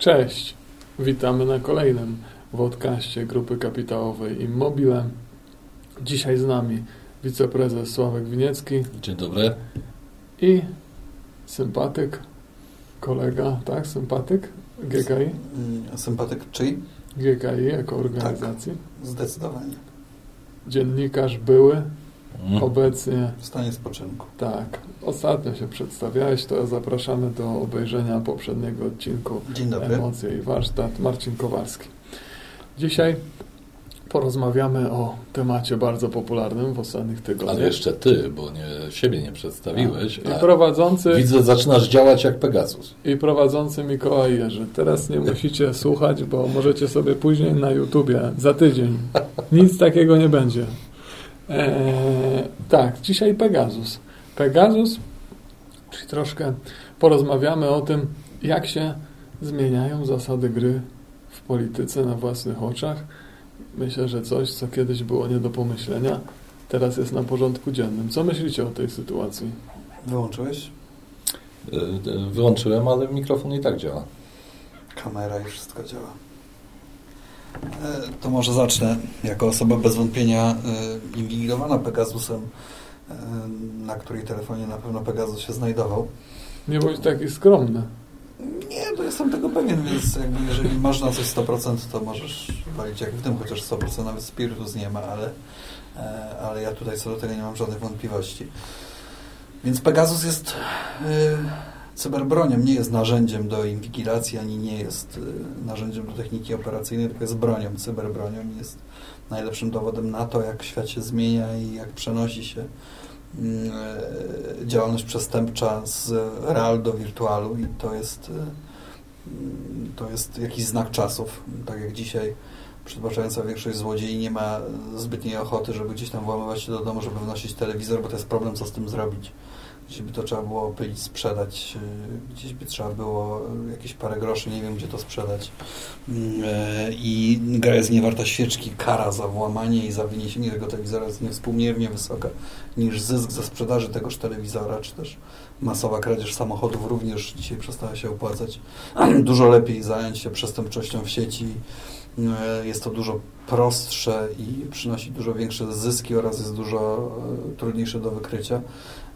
Cześć, witamy na kolejnym wodkaście Grupy Kapitałowej Immobile. Dzisiaj z nami wiceprezes Sławek Winiecki Dzień dobry. i sympatyk, kolega, tak, sympatyk GKI, Mm, Sympatyk czyj? GKI jako organizacji, Zdecydowanie. dziennikarz były, Mm. obecnie W stanie spoczynku. tak, ostatnio się przedstawiałeś, to zapraszamy do obejrzenia poprzedniego odcinku Dzień dobry. Emocje i warsztat. Marcin Kowalski. Dzisiaj porozmawiamy o temacie bardzo popularnym w ostatnich tygodniach. Ale jeszcze ty, bo nie, siebie nie przedstawiłeś. I prowadzący, Widzę, zaczynasz działać jak Pegasus. I prowadzący Mikołaj Jerzy. Teraz nie musicie słuchać, bo możecie sobie później na YouTubie za tydzień. Nic takiego nie będzie. Eee, tak, dzisiaj Pegasus. Pegasus, czyli troszkę porozmawiamy o tym, jak się zmieniają zasady gry w polityce na własnych oczach. Myślę, że coś, co kiedyś było nie do pomyślenia, teraz jest na porządku dziennym. Co myślicie o tej sytuacji? Wyłączyłeś? Y, Wyłączyłem, ale mikrofon i tak działa. Kamera i wszystko działa. E, To może zacznę. Jako osoba bez wątpienia e, inwigilowana Pegasusem, e, na której telefonie na pewno Pegasus się znajdował. Nie bądź taki skromny. Nie, to jestem tego pewien, więc jakby jeżeli masz na coś 100%, to możesz walić jak w tym, chociaż 100% nawet spirytus nie ma, ale, ale ja tutaj co do tego nie mam żadnych wątpliwości. Więc Pegasus jest cyberbronią, nie jest narzędziem do inwigilacji, ani nie jest e, narzędziem do techniki operacyjnej, tylko jest bronią, cyberbronią jest najlepszym dowodem na to, jak świat się zmienia i jak przenosi się mm, e, działalność przestępcza z real do wirtualu i to jest, e, mm, to jest jakiś znak czasów. Tak jak dzisiaj przytłaczająca większość złodziei nie ma zbytniej ochoty, żeby gdzieś tam włamywać się do domu, żeby wnosić telewizor, bo to jest problem, co z tym zrobić. Gdzieś by to trzeba było opylić, sprzedać, e, gdzieś by trzeba było e, jakieś parę groszy, nie wiem gdzie to sprzedać. Mm, e, I gra jest niewarta świeczki, kara za włamanie i za wyniesienie tego telewizora jest niewspółmiernie wysoka niż zysk ze sprzedaży tegoż telewizora, czy też masowa kradzież samochodów również dzisiaj przestała się opłacać. Dużo lepiej zająć się przestępczością w sieci. E, Jest to dużo prostsze i przynosi dużo większe zyski oraz jest dużo e, trudniejsze do wykrycia.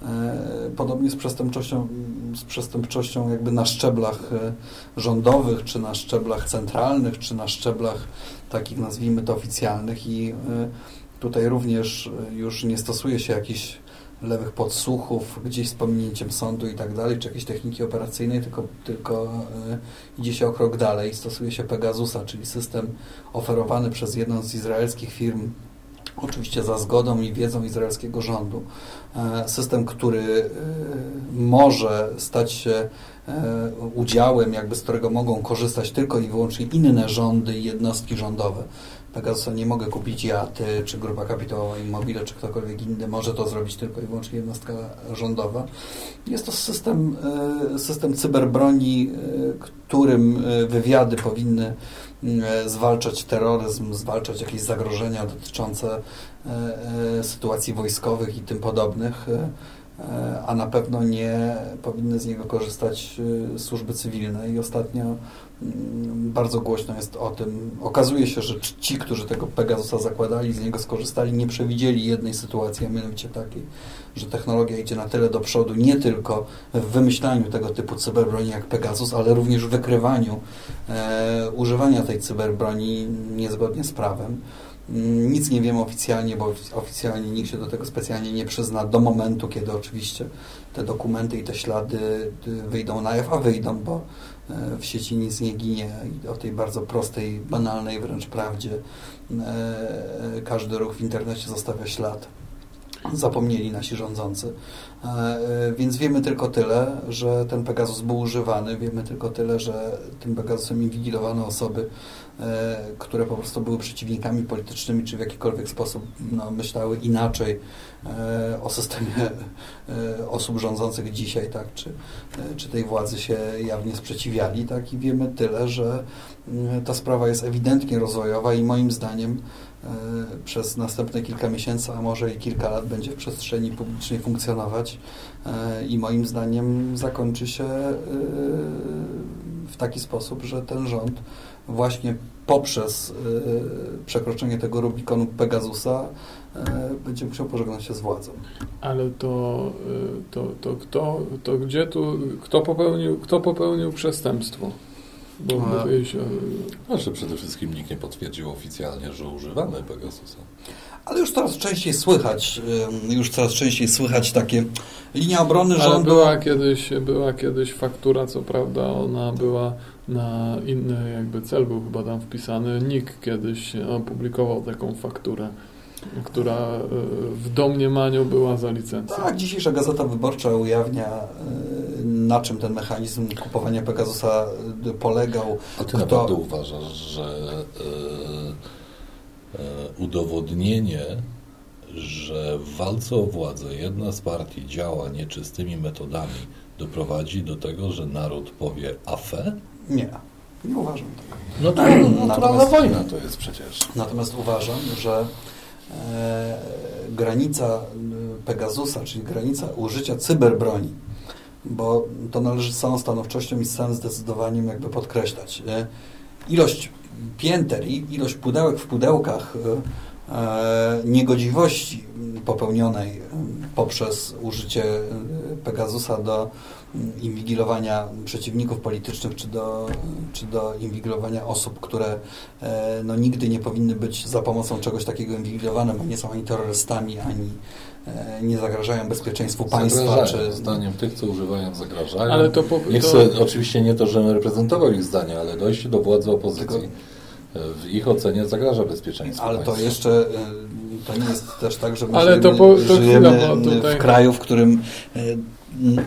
E, Podobnie z przestępczością, z przestępczością jakby na szczeblach e, rządowych, czy na szczeblach centralnych, czy na szczeblach takich nazwijmy to oficjalnych i e, tutaj również już nie stosuje się jakichś lewych podsłuchów, gdzieś z pominięciem sądu i tak dalej, czy jakiejś techniki operacyjnej, tylko, tylko idzie się o krok dalej. Stosuje się Pegasusa, czyli system oferowany przez jedną z izraelskich firm, oczywiście za zgodą i wiedzą izraelskiego rządu. E, System, który e, może stać się e, udziałem, jakby z którego mogą korzystać tylko i wyłącznie inne rządy i jednostki rządowe. Pegasusa nie mogę kupić ja, ty, czy grupa kapitałowa Immobile, czy ktokolwiek inny. Może to zrobić tylko i wyłącznie jednostka rządowa. Jest to system, system cyberbroni, którym wywiady powinny zwalczać terroryzm, zwalczać jakieś zagrożenia dotyczące e, e, sytuacji wojskowych i tym podobnych, e, e, a na pewno nie powinny z niego korzystać e, służby cywilne. I ostatnio bardzo głośno jest o tym. Okazuje się, że ci, którzy tego Pegasusa zakładali, z niego skorzystali, nie przewidzieli jednej sytuacji, a mianowicie takiej, że technologia idzie na tyle do przodu, nie tylko w wymyślaniu tego typu cyberbroni jak Pegasus, ale również w wykrywaniu e, używania tej cyberbroni niezgodnie z prawem. Mm, Nic nie wiemy oficjalnie, bo oficjalnie nikt się do tego specjalnie nie przyzna do momentu, kiedy oczywiście te dokumenty i te ślady y, wyjdą na jaw, a wyjdą, bo w sieci nic nie ginie i o tej bardzo prostej, banalnej wręcz prawdzie e, każdy ruch w internecie zostawia ślad. Zapomnieli nasi rządzący. E, e, Więc wiemy tylko tyle, że ten Pegasus był używany. Wiemy tylko tyle, że tym Pegasusem inwigilowano osoby, e, które po prostu były przeciwnikami politycznymi, czy w jakikolwiek sposób no, myślały inaczej e, o systemie e, osób rządzących dzisiaj, tak, czy, e, czy tej władzy się jawnie sprzeciwiali, tak, i wiemy tyle, że mm, ta sprawa jest ewidentnie rozwojowa i moim zdaniem przez następne kilka miesięcy, a może i kilka lat będzie w przestrzeni publicznej funkcjonować i moim zdaniem zakończy się w taki sposób, że ten rząd właśnie poprzez przekroczenie tego Rubikonu Pegasusa będzie musiał pożegnać się z władzą. Ale to, to, to, kto, to gdzie tu, kto popełnił, kto popełnił przestępstwo? Bo A, się... Znaczy przede wszystkim nikt nie potwierdził oficjalnie, że używamy Pegasusa. Ale już coraz częściej słychać, już coraz częściej słychać takie linia obrony Ale rządu. była kiedyś, była kiedyś faktura, co prawda ona była na inny jakby cel, był chyba tam wpisany. NIK kiedyś opublikował taką fakturę która e, w domniemaniu była za licencję. Tak, dzisiejsza Gazeta Wyborcza ujawnia, e, na czym ten mechanizm kupowania Pegasusa e, polegał. A ty Kto... naprawdę uważasz, że udowodnienie, że w walce o władzę jedna z partii działa nieczystymi metodami, doprowadzi do tego, że naród powie afę? Nie. Nie uważam tego. No to naturalna natomiast, wojna to jest przecież. Natomiast uważam, że E, granica e, Pegasusa, czyli granica użycia cyberbroni, bo to należy z całą stanowczością i z całym zdecydowaniem jakby podkreślać. E, ilość pięter i ilość pudełek w pudełkach niegodziwości popełnionej poprzez użycie Pegasusa do inwigilowania przeciwników politycznych, czy do, czy do inwigilowania osób, które e, no, nigdy nie powinny być za pomocą czegoś takiego inwigilowane, bo nie są ani terrorystami, ani e, nie zagrażają bezpieczeństwu państwa. Czy... Zdaniem tych, co używają, zagrażają. Ale to, po, nie chcę, to... oczywiście nie to, żebym reprezentował ich zdanie, ale dojście do władzy opozycji Tylko... w ich ocenie zagrża bezpieczeństwu Ale państwa. to jeszcze to nie jest też tak, że my Ale żyjemy, to po, to żyjemy tutaj... w kraju, w którym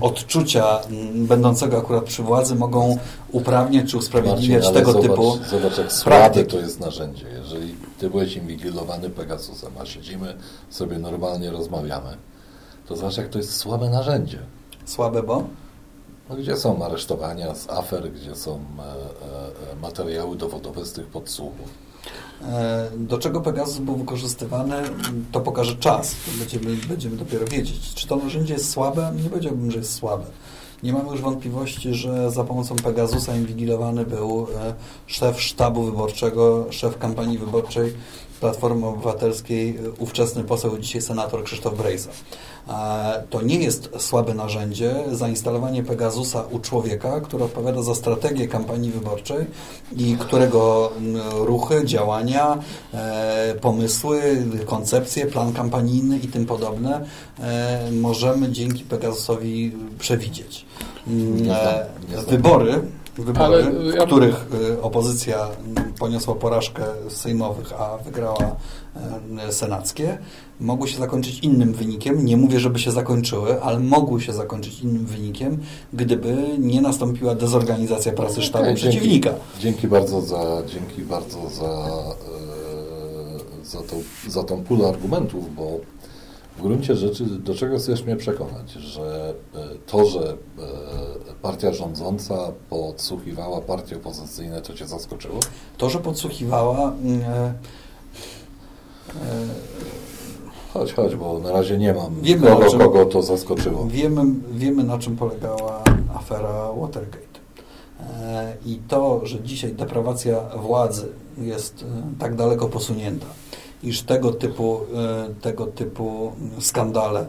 odczucia będącego akurat przy władzy mogą uprawniać czy usprawiedliwiać Marcin, tego zobacz, typu Zobacz, jak słabe to jest narzędzie. Jeżeli ty byłeś inwigilowany Pegasusem, a siedzimy sobie normalnie rozmawiamy, to zobacz, jak to jest słabe narzędzie. Słabe, bo? No, gdzie są aresztowania z afer, gdzie są e, e, materiały dowodowe z tych podsłuchów. E, do czego Pegasus był wykorzystywany, to pokaże czas. Będziemy, będziemy dopiero wiedzieć. Czy to narzędzie jest słabe? Nie powiedziałbym, że jest słabe. Nie mamy już wątpliwości, że za pomocą Pegasusa inwigilowany był e, szef sztabu wyborczego, szef kampanii wyborczej Platformy Obywatelskiej, e, ówczesny poseł, dzisiaj senator Krzysztof Brejza. To nie jest słabe narzędzie, zainstalowanie Pegasusa u człowieka, który odpowiada za strategię kampanii wyborczej i którego ruchy, działania, e, pomysły, koncepcje, plan kampanijny i tym podobne e, możemy dzięki Pegasusowi przewidzieć. Wybory wybory, w których y, opozycja poniosła porażkę sejmowych, a wygrała y, senackie, mogły się zakończyć innym wynikiem. Nie mówię, żeby się zakończyły, ale mogły się zakończyć innym wynikiem, gdyby nie nastąpiła dezorganizacja pracy sztabu okay, przeciwnika. Dzięki, dzięki, bardzo za, dzięki bardzo za, yy, za, tą, za tą pulę argumentów, bo w gruncie rzeczy do czego chcesz mnie przekonać, że e, to, że e, partia rządząca podsłuchiwała partie opozycyjne, to cię zaskoczyło? To, że podsłuchiwała... Mm, e, e, chodź, chodź, bo na razie nie mam wiemy, kogo, czym, kogo to zaskoczyło. Wiemy, wiemy, na czym polegała afera Watergate. E, I to, że dzisiaj deprawacja władzy jest tak daleko posunięta, iż tego typu, e, tego typu skandale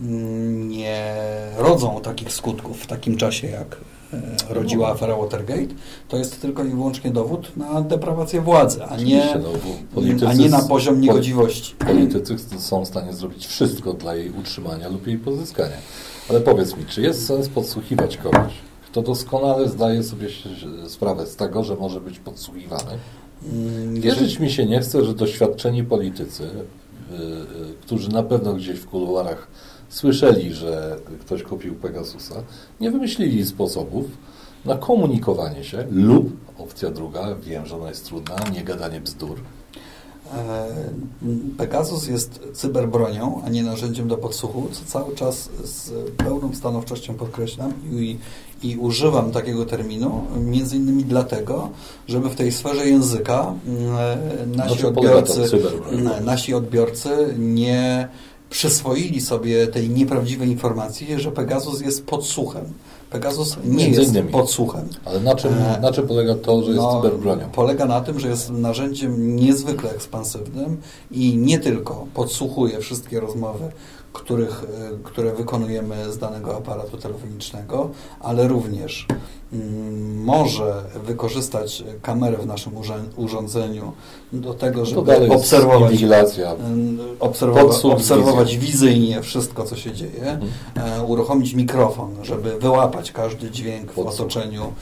mm, nie rodzą takich skutków w takim czasie, jak e, rodziła afera Watergate, to jest tylko i wyłącznie dowód na deprawację władzy, a nie, no, a nie na poziom niegodziwości. Politycy są w stanie zrobić wszystko dla jej utrzymania lub jej pozyskania. Ale powiedz mi, czy jest sens podsłuchiwać kogoś, kto doskonale zdaje sobie sprawę z tego, że może być podsłuchiwany? Wierzyć mi się nie chce, że doświadczeni politycy, y, y, którzy na pewno gdzieś w kuluarach słyszeli, że ktoś kupił Pegasusa, nie wymyślili sposobów na komunikowanie się lub, opcja druga, wiem, że ona jest trudna, nie gadanie bzdur. Pegasus jest cyberbronią, a nie narzędziem do podsłuchu, co cały czas z pełną stanowczością podkreślam i, i używam takiego terminu, między innymi dlatego, żeby w tej sferze języka nasi odbiorcy, nasi odbiorcy nie przyswoili sobie tej nieprawdziwej informacji, że Pegasus jest podsłuchem. Pegasus nie jest innymi. podsłuchem. Ale na czym, e, na czym polega to, że jest no, cyberbronią? Polega na tym, że jest narzędziem niezwykle ekspansywnym i nie tylko podsłuchuje wszystkie rozmowy, których, e, które wykonujemy z danego aparatu telefonicznego, ale również mm, może wykorzystać kamerę w naszym urządzeniu do tego, no żeby obserwować, mm, obserwować, obserwować wizyjnie wszystko, co się dzieje, mhm. E, uruchomić mikrofon, żeby wyłapać każdy dźwięk w otoczeniu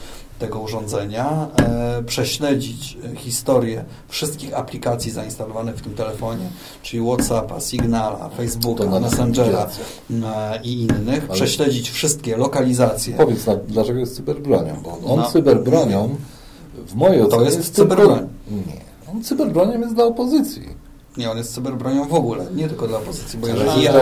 tego urządzenia, e, prześledzić historię wszystkich aplikacji zainstalowanych w tym telefonie, czyli WhatsAppa, Signala, Facebooka, Messengera e, i innych, Ale prześledzić wszystkie lokalizacje. Powiedz, dlaczego jest cyberbronią? Bo on no, cyberbronią w mojej ocenie to jest cyberbroń. Nie, on cyberbronią jest dla opozycji. Nie, on jest cyberbronią w ogóle, nie tylko dla opozycji, bo jeżeli, ja,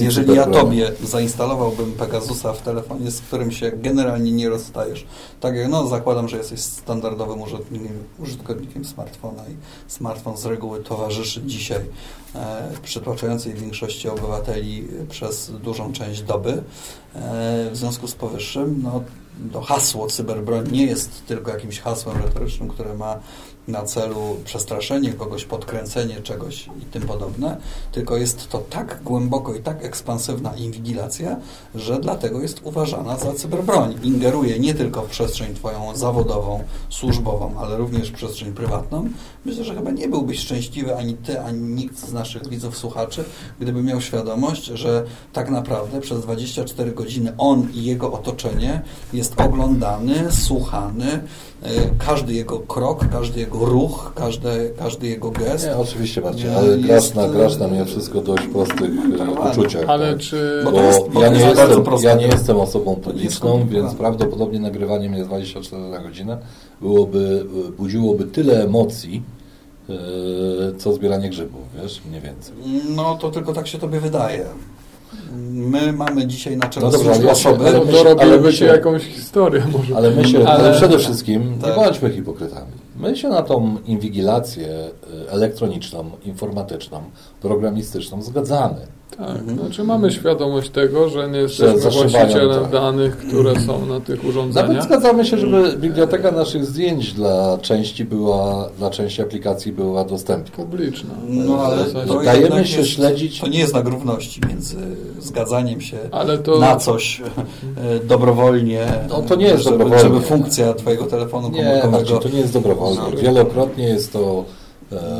jeżeli ja tobie zainstalowałbym Pegasusa w telefonie, z którym się generalnie nie rozstajesz, tak jak no zakładam, że jesteś standardowym użytkownikiem, użytkownikiem smartfona i smartfon z reguły towarzyszy dzisiaj e, przytłaczającej większości obywateli przez dużą część doby. E, w związku z powyższym, no to hasło cyberbroń nie jest tylko jakimś hasłem retorycznym, które ma na celu przestraszenie kogoś, podkręcenie czegoś i tym podobne, tylko jest to tak głęboko i tak ekspansywna inwigilacja, że dlatego jest uważana za cyberbroń. Ingeruje nie tylko w przestrzeń Twoją zawodową, służbową, ale również w przestrzeń prywatną. Myślę, że chyba nie byłbyś szczęśliwy ani Ty, ani nikt z naszych widzów, słuchaczy, gdyby miał świadomość, że tak naprawdę przez 24 godziny on i jego otoczenie jest oglądany, słuchany, e, każdy jego krok, każdy jego ruch, każdy, każdy jego gest. Nie, oczywiście Marcin, ale grasz na, grasz na mnie wszystko dość prostych e, uczuciach. Ale tak? czy... Bo, bo jest, ja, nie jestem, ja nie jestem osobą publiczną, więc prawdopodobnie nagrywanie mnie 24 na godzinę byłoby, budziłoby tyle emocji, e, co zbieranie grzybów, wiesz, mniej więcej. No to tylko tak się tobie wydaje. My mamy dzisiaj na czele no dobrze, ale osoby, ale dorobiliby się jakąś historię może. Ale my się, ale, przede wszystkim tak. nie bądźmy hipokrytami. My się na tą inwigilację e, elektroniczną, informatyczną, programistyczną zgadzamy. Tak, mhm. znaczy mamy świadomość tego, że nie jesteśmy właścicielem tak. danych, które są na tych urządzeniach. Nawet zgadzamy się, żeby biblioteka naszych zdjęć dla części była, dla części aplikacji była dostępna. Publiczna. No ale to dajemy się jest, śledzić. To nie jest znak równości między zgadzaniem się to... na coś e, dobrowolnie, no, to nie jest żeby, dobrowolnie. żeby funkcja Twojego telefonu komórkowego... Nie, to nie jest dobrowolnie. No, Wielokrotnie jest to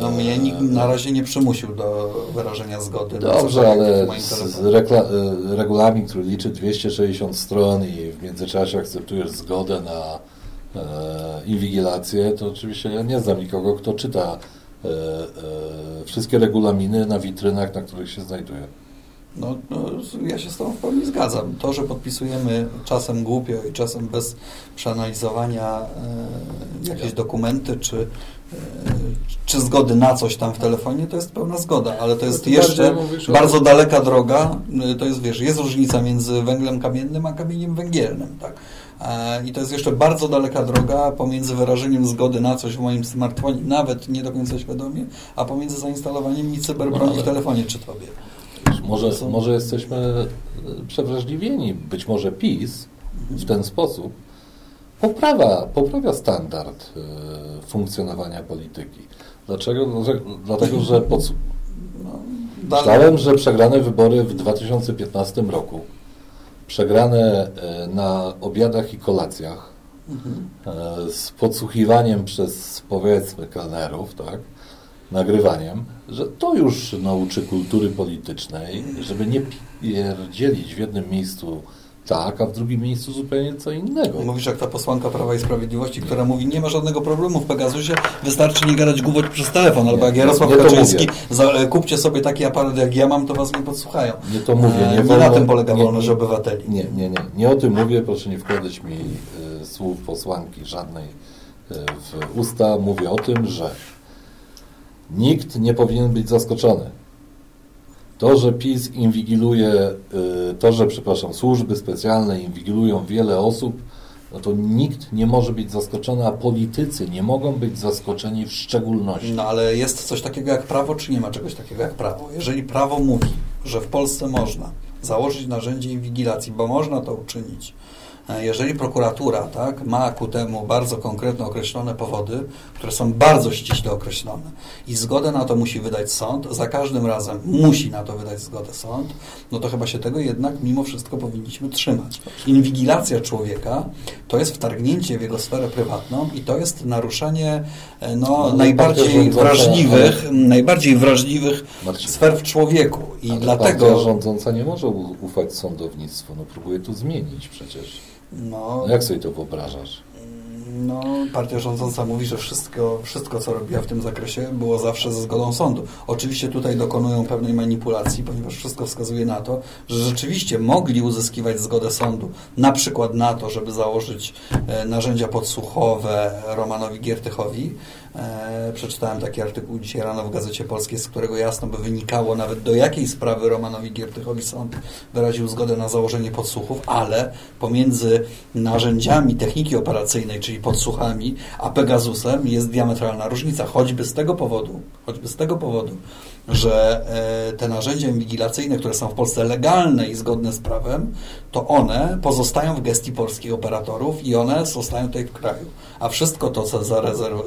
no mnie nikt na razie nie przymusił do wyrażenia zgody. Dobrze, ale e, regulamin, który liczy 260 stron i w międzyczasie akceptujesz zgodę na e, inwigilację, to oczywiście ja nie znam nikogo, kto czyta e, e, wszystkie regulaminy na witrynach, na których się znajduje. No, no, ja się z Tobą w pełni zgadzam. To, że podpisujemy czasem głupio i czasem bez przeanalizowania e, jakieś dokumenty, czy, czy zgody na coś tam w telefonie, to jest pełna zgoda, ale to jest jeszcze bardzo daleka droga. E, to jest, wiesz, jest różnica między węglem kamiennym a kamieniem węgielnym, tak? E, I to jest jeszcze bardzo daleka droga pomiędzy wyrażeniem zgody na coś w moim smartfonie, nawet nie do końca świadomie, a pomiędzy zainstalowaniem mi cyberbroni no, w telefonie czy tobie. Może, może jesteśmy e, przewrażliwieni, być może PiS w ten sposób poprawia, poprawia standard y, funkcjonowania polityki. Dlaczego? Dlatego, że pod... No, myślałem, że przegrane wybory w 2015 roku, przegrane y, na obiadach i kolacjach, mhm. y, z podsłuchiwaniem przez powiedzmy kelnerów, tak, nagrywaniem, że to już nauczy kultury politycznej, żeby nie pierdzielić w jednym miejscu tak, a w drugim miejscu zupełnie co innego. Mówisz jak ta posłanka Prawa i Sprawiedliwości, która mówi, nie ma żadnego problemu w Pegasusie, wystarczy nie gadać głupot przez telefon, albo jak Jarosław nie Kaczyński, za, e, kupcie sobie taki aparat jak ja mam, to was nie podsłuchają. Nie to mówię. Nie, nie wolno, na tym polega wolność nie, obywateli. Nie, nie, nie. Nie o tym mówię, proszę nie wkładać mi y, słów posłanki żadnej y, w usta. Mówię o tym, że Nikt nie powinien być zaskoczony. To, że PiS inwigiluje, y, to, że, przepraszam, służby specjalne inwigilują wiele osób, no to nikt nie może być zaskoczony, a politycy nie mogą być zaskoczeni w szczególności. No ale jest coś takiego jak prawo, czy nie ma czegoś takiego jak prawo? Jeżeli prawo mówi, że w Polsce można założyć narzędzie inwigilacji, bo można to uczynić, jeżeli prokuratura tak, ma ku temu bardzo konkretne, określone powody, które są bardzo ściśle określone i zgodę na to musi wydać sąd, za każdym razem musi na to wydać zgodę sąd, no to chyba się tego jednak mimo wszystko powinniśmy trzymać. Inwigilacja człowieka to jest wtargnięcie w jego sferę prywatną i to jest naruszenie e, no, No, najbardziej partia rządząca, wrażliwych, najbardziej wrażliwych Marcin, sfer w człowieku i ale dlatego rządząca nie może ufać sądownictwu. No próbuje to zmienić przecież. No, No jak sobie to wyobrażasz? No, partia rządząca mówi, że wszystko, wszystko, co robiła w tym zakresie, było zawsze ze zgodą sądu. Oczywiście tutaj dokonują pewnej manipulacji, ponieważ wszystko wskazuje na to, że rzeczywiście mogli uzyskiwać zgodę sądu, na przykład na to, żeby założyć e, narzędzia podsłuchowe Romanowi Giertychowi. E, przeczytałem taki artykuł dzisiaj rano w Gazecie Polskiej, z którego jasno by wynikało nawet do jakiej sprawy Romanowi Giertychowi sąd wyraził zgodę na założenie podsłuchów, ale pomiędzy narzędziami techniki operacyjnej, czyli podsłuchami, a Pegasusem jest diametralna różnica, choćby z tego powodu, choćby z tego powodu, że e, te narzędzia inwigilacyjne, które są w Polsce legalne i zgodne z prawem, to one pozostają w gestii polskich operatorów i one zostają tutaj w kraju. A wszystko to, co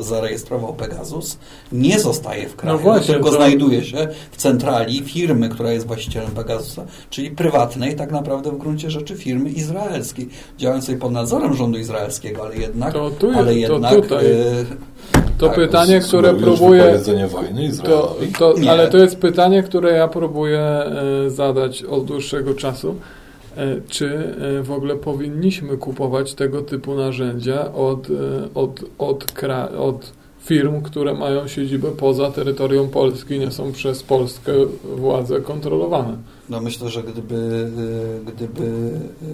zarejestrował Pegasus, nie zostaje w kraju, No właśnie, tylko to- znajduje się w centrali firmy, która jest właścicielem Pegasusa, czyli prywatnej, tak naprawdę w gruncie rzeczy firmy izraelskiej, działającej pod nadzorem rządu izraelskiego, ale jednak, To tu jest- ale to jednak tutaj- e, To Tak, pytanie, które próbuję... wojny To, to, ale to jest pytanie, które ja próbuję e, zadać od dłuższego czasu. E, Czy e, w ogóle powinniśmy kupować tego typu narzędzia od, od, od, kra, od firm, które mają siedzibę poza terytorium Polski, nie są przez polskie władze kontrolowane? No myślę, że gdyby, y, gdyby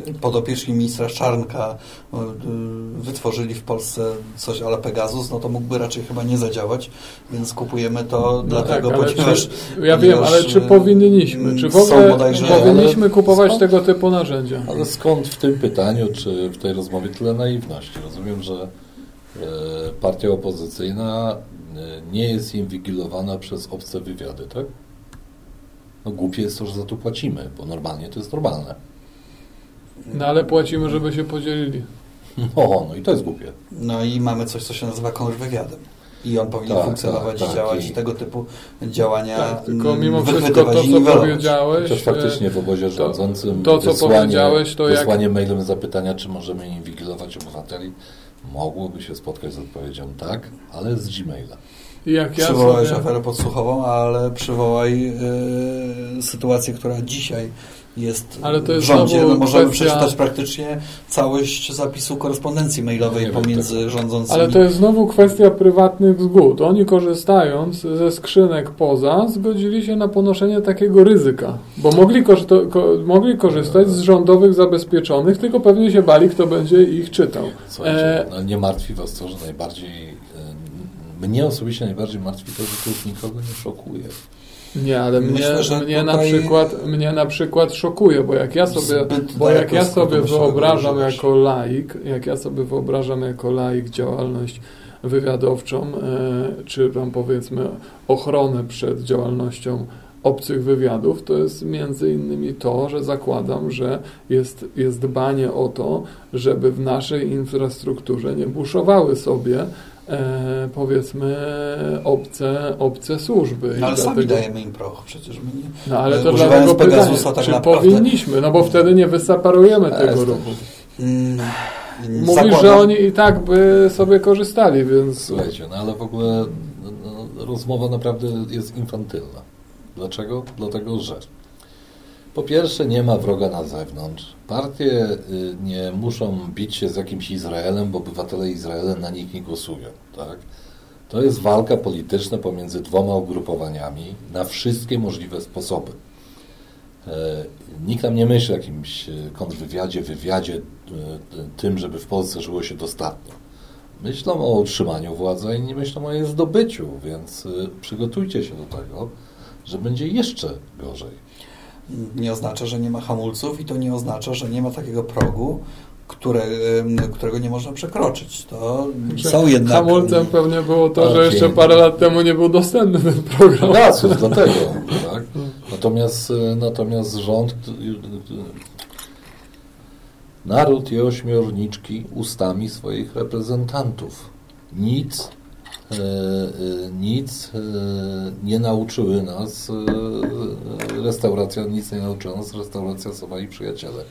y, podopieczni ministra Czarnka y, wytworzyli w Polsce coś ale Pegasus, no to mógłby raczej chyba nie zadziałać, więc kupujemy to No dlatego, tak, ale ponieważ... czy, ja wiem, ale czy powinniśmy? Czy w są ogóle bodajże- powinniśmy kupować skąd? tego typu narzędzia? Ale skąd w tym pytaniu, czy w tej rozmowie tyle naiwności? Rozumiem, że e, partia opozycyjna e, nie jest inwigilowana przez obce wywiady, tak? No głupie jest to, że za to płacimy, bo normalnie to jest normalne. No ale płacimy, żeby się podzielili. No, no i to jest głupie. No i mamy coś, co się nazywa kontrwywiadem. I on powinien Tak, funkcjonować tak, i tak. działać. I- tego typu działania Tak, tylko mm, mimo wszystko to, co powiedziałeś, Chociaż faktycznie w obozie to- rządzącym to, co wysłanie, powiedziałeś, to jak- wysłanie mailem zapytania, czy możemy inwigilować obywateli, mogłoby się spotkać z odpowiedzią tak, ale z Gmaila. Jak ja Przywołałeś sobie... aferę podsłuchową, ale przywołaj y, sytuację, która dzisiaj jest, Ale to jest w rządzie. No, możemy kwestia- przeczytać praktycznie całość zapisu korespondencji mailowej wiem, pomiędzy tak. rządzącymi. Ale to jest znowu kwestia prywatnych zgód. Oni korzystając ze skrzynek poza, zgodzili się na ponoszenie takiego ryzyka. Bo mogli, korzysta- ko mogli korzystać z rządowych zabezpieczonych, tylko pewnie się bali, kto będzie ich czytał. Słuchajcie, E, no nie martwi Was to, że najbardziej, mnie osobiście najbardziej martwi to, że to już nikogo nie szokuje. Nie, ale mnie, Myślę, że mnie, na przykład, mnie na przykład szokuje, bo jak ja sobie, Zbyt bo jak ja sobie wyobrażam jako laik, jak ja sobie wyobrażam jako laik działalność wywiadowczą, e, czy tam powiedzmy ochronę przed działalnością obcych wywiadów, to jest między innymi to, że zakładam, że jest, jest dbanie o to, żeby w naszej infrastrukturze nie buszowały sobie e, powiedzmy obce, obce służby. No, ale I sami dlatego- dajemy im proch, przecież my nie. no ale to Używając dlatego pytanie, Pegasusa tak czy naprawdę- powinniśmy, no bo wtedy nie wyseparujemy tego Jestem. ruchu. Mm, Mówisz, zakładam- że oni i tak by sobie korzystali, więc Słuchajcie, no ale w ogóle no, no, rozmowa naprawdę jest infantylna. Dlaczego? Dlatego, że po pierwsze nie ma wroga na zewnątrz. Partie y, nie muszą bić się z jakimś Izraelem, bo obywatele Izraela na nich nie głosują. Tak? To jest walka polityczna pomiędzy dwoma ugrupowaniami na wszystkie możliwe sposoby. E, Nikt tam nie myśli o jakimś e, kontrwywiadzie, wywiadzie, e, tym, żeby w Polsce żyło się dostatnio. myślą o utrzymaniu władzy i nie myślą o jej zdobyciu, więc przygotujcie się do tego, że będzie jeszcze gorzej. Nie oznacza, że nie ma hamulców i to nie oznacza, że nie ma takiego progu, które, którego nie można przekroczyć. To Znaczy, są jednak... Hamulcem pewnie było to, że jeszcze parę lat temu nie był dostępny ten program. No cóż, dlatego. Tak? Natomiast, y, natomiast rząd, y, naród i ośmiorniczki ustami swoich reprezentantów. Nic, e, e, nic e, nie nauczyły nas, e, restauracja, nic nie nauczyła nas restauracja Sowa i Przyjaciele.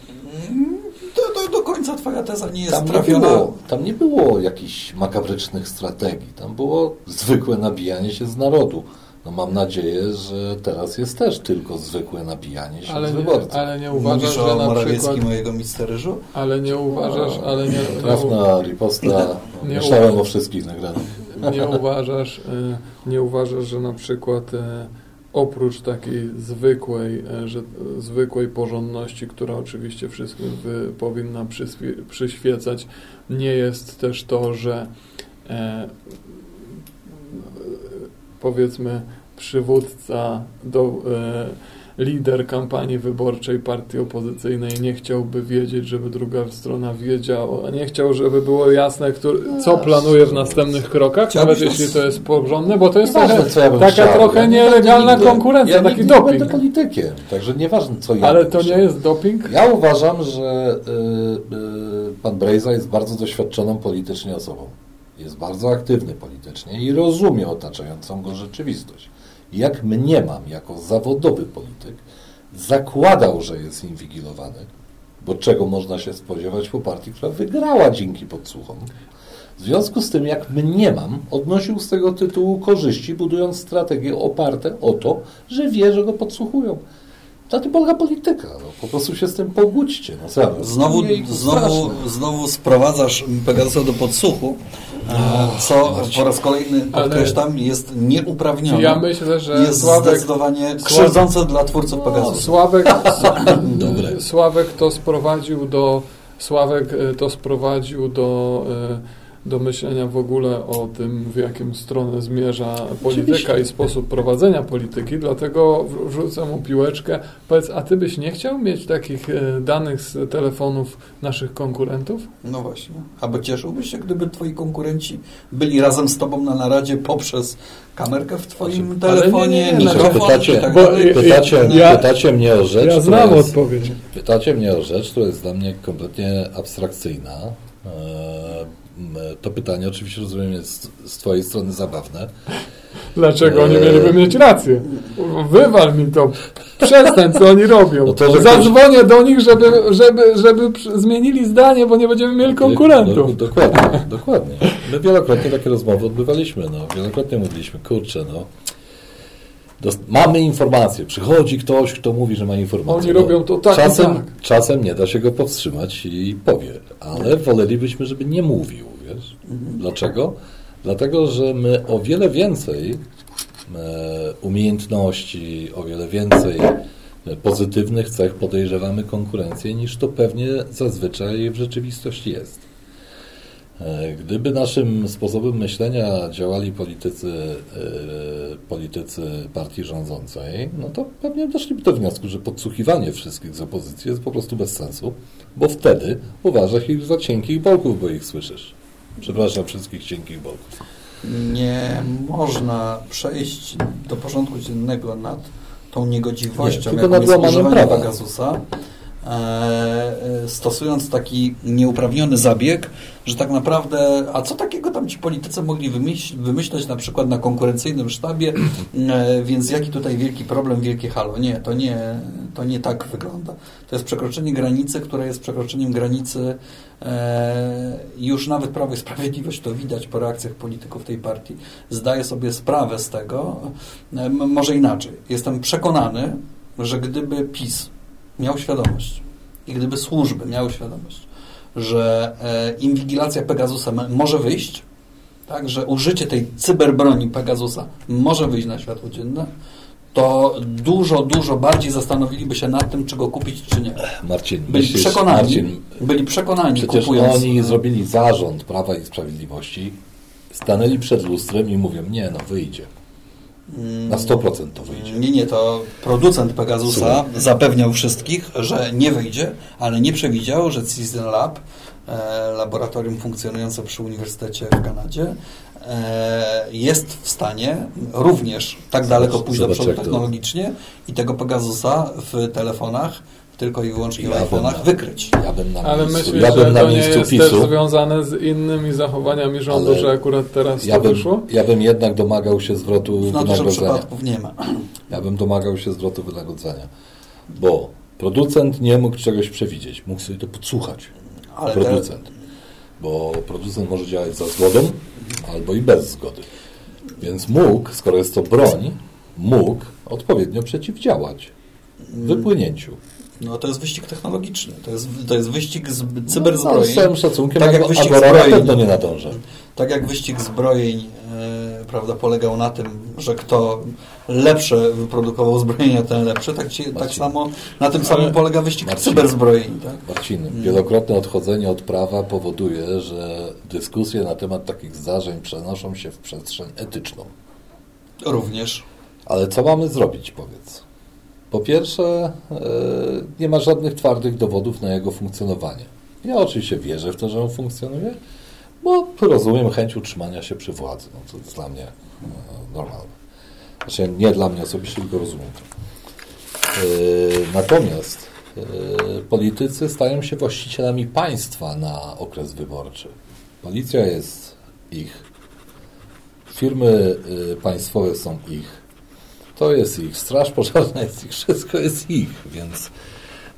Do, do, do końca twoja teza nie jest Tam nie, trafiona. było, tam nie było jakichś makabrycznych strategii, tam było zwykłe nabijanie się z narodu. No mam nadzieję, że teraz jest też tylko zwykłe nabijanie się Ale z nie, wyborców. ale nie uważasz, Mówisz że o na Morawieckim, przykład... jego misteryżu? Ale nie uważasz, ale nie, nie, Trafna riposta. Nie Myślałem o wszystkich nagranych. Nie uważasz, y, nie uważasz, że na przykład y, oprócz takiej zwykłej, y, że, zwykłej porządności, która oczywiście wszystkim wy, powinna przyświecać, nie jest też to, że e, powiedzmy przywódca, do, e, lider kampanii wyborczej partii opozycyjnej nie chciałby wiedzieć, żeby druga strona wiedziała, nie chciał, żeby było jasne, który, co planuje w następnych krokach, Chciałbyś nawet jeśli to jest porządne, bo to jest Nieważne, trochę, ja taka chciał. trochę Ja nielegalna nigdy- konkurencja, ja taki doping. Nie będę politykiem, także nieważne co ja Ale to nie chciał. jest doping? Ja uważam, że y, y, pan Brejza jest bardzo doświadczoną politycznie osobą. Jest bardzo aktywny politycznie i rozumie otaczającą go rzeczywistość. Jak mniemam, jako zawodowy polityk, zakładał, że jest inwigilowany, bo czego można się spodziewać po partii, która wygrała dzięki podsłuchom. W związku z tym, jak mniemam, odnosił z tego tytułu korzyści, budując strategie oparte o to, że wie, że go podsłuchują. Na tym polega polityka. No. Po prostu się z tym pogódźcie. No, serio. Znowu, znowu, znowu sprowadzasz Pegasusa do podsłuchu, e, co po raz kolejny podkreślam, jest nieuprawnione. Ja myślę, że jest Sławek, zdecydowanie krzywdzące dla twórców Pegasusa. Sławek, Dobre. Sławek to sprowadził do Sławek y, to sprowadził do, y, do myślenia w ogóle o tym, w jaką stronę zmierza polityka Oczywiście. i sposób prowadzenia polityki, dlatego wrzucę mu piłeczkę. Powiedz, a ty byś nie chciał mieć takich y, danych z telefonów naszych konkurentów? No właśnie. Albo cieszyłbyś się, gdyby twoi konkurenci byli razem z tobą na naradzie poprzez kamerkę w twoim Ale telefonie, nie, nie, nie, mikrofon pytacie- tak bo-. Pytacie, Ja- pytacie mnie o rzecz, Ja znam jest, odpowiedź. Pytacie mnie o rzecz, która jest dla mnie kompletnie abstrakcyjna. Eee, To pytanie oczywiście rozumiem jest z Twojej strony zabawne. Dlaczego oni Eee. mieliby mieć rację? Wywal mi to. Przestań, co oni robią. No to, Zadzwonię do nich, żeby, żeby, żeby zmienili zdanie, bo nie będziemy mieli konkurentów. dokładnie, dokładnie. My wielokrotnie takie rozmowy odbywaliśmy. No. Wielokrotnie mówiliśmy, kurczę, no. Dost- mamy informację, przychodzi ktoś, kto mówi, że ma informację. Oni robią to tak czasem, tak. Czasem nie da się go powstrzymać i powie, ale wolelibyśmy, żeby nie mówił, wiesz. Dlaczego? Dlatego, że my o wiele więcej e, umiejętności, o wiele więcej e, pozytywnych cech podejrzewamy konkurencję, niż to pewnie zazwyczaj w rzeczywistości jest. E, Gdyby naszym sposobem myślenia działali politycy, politycy partii rządzącej, no to pewnie doszliby do wniosku, że podsłuchiwanie wszystkich z opozycji jest po prostu bez sensu, bo wtedy uważasz ich za cienkich bolków, bo ich słyszysz. Przepraszam wszystkich cienkich bolków. Nie można przejść do porządku dziennego nad tą niegodziwością, Nie, tylko jaką nad jest używanie prawa. Pegasusa, stosując taki nieuprawniony zabieg, że tak naprawdę, a co takiego tam ci politycy mogli wymyśl, na przykład na konkurencyjnym sztabie, e, więc jaki tutaj wielki problem, wielkie halo. Nie, to nie, to nie tak wygląda. To jest przekroczenie granicy, które jest przekroczeniem granicy e, już nawet Prawo i Sprawiedliwość to widać po reakcjach polityków tej partii. Zdaje sobie sprawę z tego, e, może inaczej. Jestem przekonany, że gdyby PiS miał świadomość i gdyby służby miały świadomość, że e, inwigilacja Pegasusa może wyjść, tak, że użycie tej cyberbroni Pegasusa może wyjść na światło dzienne, to dużo, dużo bardziej zastanowiliby się nad tym, czy go kupić, czy nie. Marcin, Byli myślisz, przekonani, Marcin, byli przekonani przecież kupując... oni zrobili zarząd Prawa i Sprawiedliwości, stanęli przed lustrem i mówią, nie no, wyjdzie. Na 100% to wyjdzie. Nie, nie, to producent Pegasusa zapewniał wszystkich, że nie wyjdzie, ale nie przewidział, że Citizen Lab, e, laboratorium funkcjonujące przy Uniwersytecie w Kanadzie, e, jest w stanie również tak daleko pójść do zobacz, przodu jak to- technologicznie i tego Pegasusa w telefonach, tylko i wyłącznie Ja bym iPhone'ach, na- wykryć. Ja bym na Ale miejscu, myślisz, ja bym że na to nie jest PiSu, też związane z innymi zachowaniami rządu, Ale że akurat teraz ja to bym, wyszło? ja bym jednak domagał się zwrotu W naturze wynagrodzenia. przypadków nie ma. Ja bym domagał się zwrotu wynagrodzenia. Bo producent nie mógł czegoś przewidzieć. Mógł sobie to podsłuchać. Ale te, producent. Bo producent może działać za zgodą albo i bez zgody. Więc mógł, skoro jest to broń, mógł odpowiednio przeciwdziałać wypłynięciu. No to jest wyścig technologiczny, to jest, to jest wyścig z No, z cyberzbrojeń. całym szacunkiem, tak jak wyścig zbrojeń. nie nadąża. Tak jak wyścig zbrojeń e, prawda, polegał na tym, że kto lepsze wyprodukował zbrojenia, ten lepszy, tak, ci, tak samo na tym samym polega wyścig Marcin. cyberzbrojeń. Tak? Marcin, wielokrotne odchodzenie od prawa powoduje, że dyskusje na temat takich zdarzeń przenoszą się w przestrzeń etyczną. Również. Ale co mamy zrobić, powiedz? Po pierwsze, e, nie ma żadnych twardych dowodów na jego funkcjonowanie. Ja oczywiście wierzę w to, że on funkcjonuje, bo rozumiem chęć utrzymania się przy władzy. No, to jest dla mnie e, normalne. Znaczy nie dla mnie osobiście, tylko rozumiem to. E, Natomiast politycy stają się właścicielami państwa na okres wyborczy. Policja jest ich, firmy państwowe są ich, to jest ich, straż pożarna jest ich, wszystko jest ich, więc,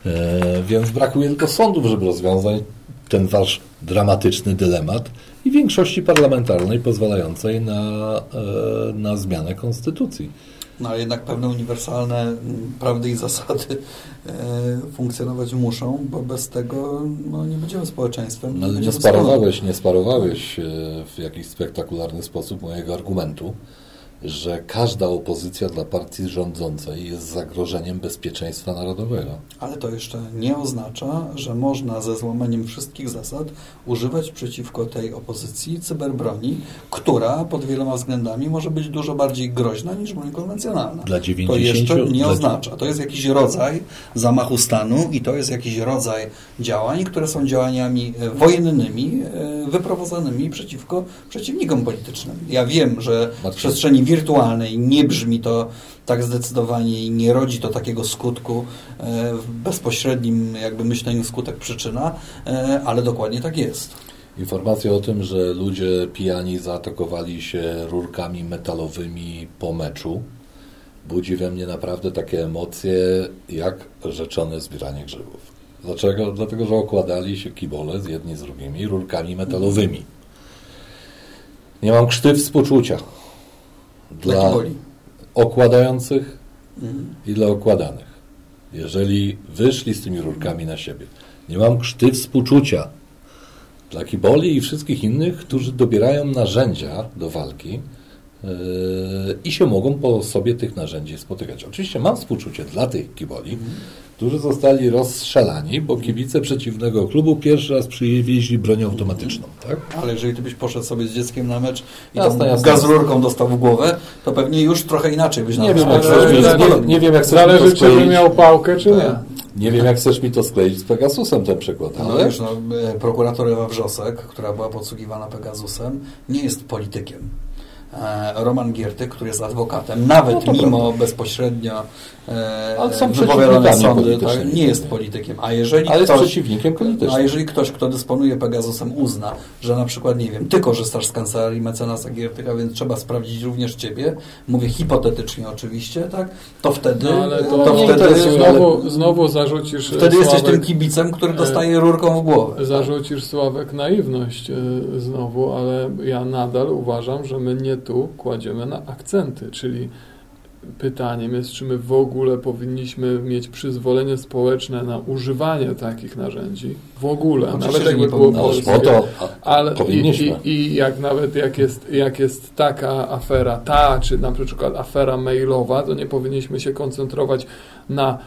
e, więc brakuje tylko sądów, żeby rozwiązać ten wasz dramatyczny dylemat i większości parlamentarnej pozwalającej na, e, na zmianę konstytucji. No ale jednak pewne uniwersalne m, prawdy i zasady e, funkcjonować muszą, bo bez tego no, nie będziemy społeczeństwem. No, nie sparowałeś, nie sparowałeś e, w jakiś spektakularny sposób mojego argumentu, że każda opozycja dla partii rządzącej jest zagrożeniem bezpieczeństwa narodowego. Ale to jeszcze nie oznacza, że można ze złamaniem wszystkich zasad używać przeciwko tej opozycji cyberbroni, która pod wieloma względami może być dużo bardziej groźna niż broń konwencjonalna. Dla To 90 jeszcze nie oznacza. To jest jakiś rodzaj zamachu stanu i to jest jakiś rodzaj działań, które są działaniami e, wojennymi e, wyprowadzonymi przeciwko przeciwnikom politycznym. Ja wiem, że w przestrzeni wirtualnej nie brzmi to tak zdecydowanie i nie rodzi to takiego skutku e, w bezpośrednim jakby myśleniu skutek przyczyna, e, ale dokładnie tak jest. Informacja o tym, że ludzie pijani zaatakowali się rurkami metalowymi po meczu, budzi we mnie naprawdę takie emocje, jak rzeczone zbieranie grzybów. Dlaczego? Dlatego, że okładali się kibole z jedni z drugimi rurkami metalowymi. Nie mam krzty współczucia Dla okładających Mhm. i dla okładanych. Jeżeli wyszli z tymi rurkami na siebie. Nie mam krzty współczucia dla kiboli i wszystkich innych, którzy dobierają narzędzia do walki yy, i się mogą po sobie tych narzędzi spotykać. Oczywiście mam współczucie dla tych kiboli, którzy zostali rozstrzelani, bo kibice przeciwnego klubu pierwszy raz przywieźli broń automatyczną. Tak? Ale jeżeli ty byś poszedł sobie z dzieckiem na mecz i Jasne, tam jasne. gaz rurką dostał w głowę, to pewnie już trochę inaczej byś na Nie to wiem, jak spojrzał. chcesz mi, ale- nie, nie wiem, jak Zależy, to czy by skleić. miał pałkę, czy nie. Nie wiem, jak chcesz mi to skleić z Pegasusem ten przykład, No ale wiesz, no, e, prokurator Ewa Wrzosek, która była podsługiwana Pegasusem, nie jest politykiem. E, Roman Giertyk, który jest adwokatem, nawet No mimo prawda. bezpośrednio Ale są wypowiadane przeciwnikami sądy, tak, politycznymi. nie jest politykiem. A jeżeli ale jest ktoś, przeciwnikiem politycznym. a jeżeli ktoś, kto dysponuje Pegasusem uzna, że na przykład, nie wiem, ty korzystasz z kancelarii mecenasa Giertyka, więc trzeba sprawdzić również ciebie, mówię hipotetycznie oczywiście, tak, to wtedy, No ale to, to nie wtedy, znowu, znowu zarzucisz wtedy jesteś Sławek, tym kibicem, który e, dostaje rurką w głowę. Zarzucisz Sławek naiwność e, znowu, ale ja nadal uważam, że my nie tu kładziemy na akcenty, czyli pytaniem jest, czy my w ogóle powinniśmy mieć przyzwolenie społeczne na używanie takich narzędzi. W ogóle, Oczywiście, nawet jakby było polskie. po to Ale i, i, i jak nawet jak jest, jak jest taka afera, ta, czy na przykład afera mailowa, to nie powinniśmy się koncentrować na,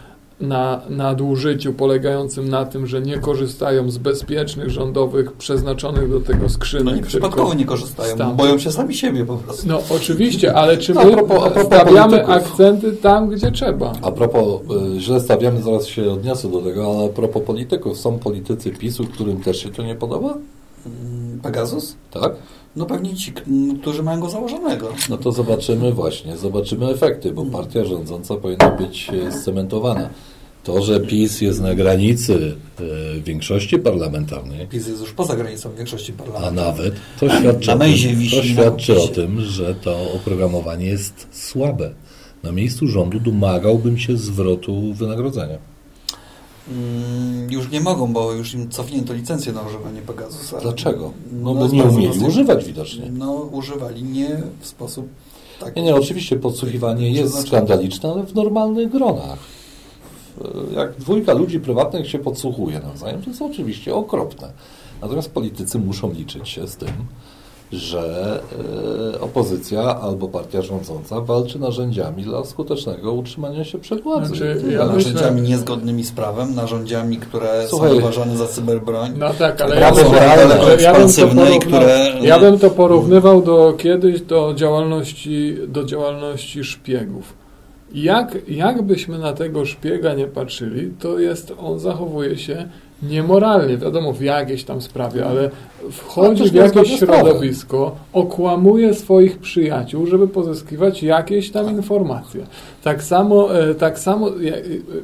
na nadużyciu polegającym na tym, że nie korzystają z bezpiecznych, rządowych, przeznaczonych do tego skrzynek. No nie przypadkowo nie korzystają, stamtąd. boją się sami siebie po prostu. No oczywiście, ale czy No, my a propos- a propos stawiamy polityków. akcenty tam, gdzie trzeba? A propos, y, źle stawiamy, zaraz się odniosę do tego, ale a propos polityków, są politycy PiSu, którym też się to nie podoba? Pegasus? Tak? No pewnie ci, którzy mają go założonego. No to zobaczymy właśnie, zobaczymy efekty, bo partia rządząca powinna być e, scementowana. To, że PiS jest na granicy e, większości parlamentarnej, PiS jest już poza granicą większości a parlamentu. nawet to świadczy, Na tym, wisi to świadczy o tym, że to oprogramowanie jest słabe. Na miejscu rządu domagałbym się zwrotu wynagrodzenia. Mm, już nie mogą, bo już im cofnięto licencję na używanie Pegasusa. Dlaczego? No, No, bo nie bardzo umieli prostej- używać widocznie. No, używali nie w sposób taki. Nie, nie, oczywiście podsłuchiwanie jest znaczy- skandaliczne, ale w normalnych gronach. W- Jak dwójka ludzi prywatnych się podsłuchuje nawzajem, to jest oczywiście okropne. Natomiast politycy muszą liczyć się z tym, że e, opozycja albo partia rządząca walczy narzędziami dla skutecznego utrzymania się przed władzą. Znaczy, Ja narzędziami myślę- niezgodnymi z prawem, narzędziami, które Słuchaj. są uważane za cyberbroń. No tak, ale ja, bym- ale ja, bym to ekspansywne i porównał, które- ja bym to porównywał do kiedyś do działalności, do działalności szpiegów. Jak, jak byśmy na tego szpiega nie patrzyli, to jest, on zachowuje się niemoralnie, wiadomo, w jakiejś tam sprawie, ale Ale wchodzi w jakieś środowisko, okłamuje swoich przyjaciół, żeby pozyskiwać jakieś tam informacje. Tak samo, e, tak samo ja,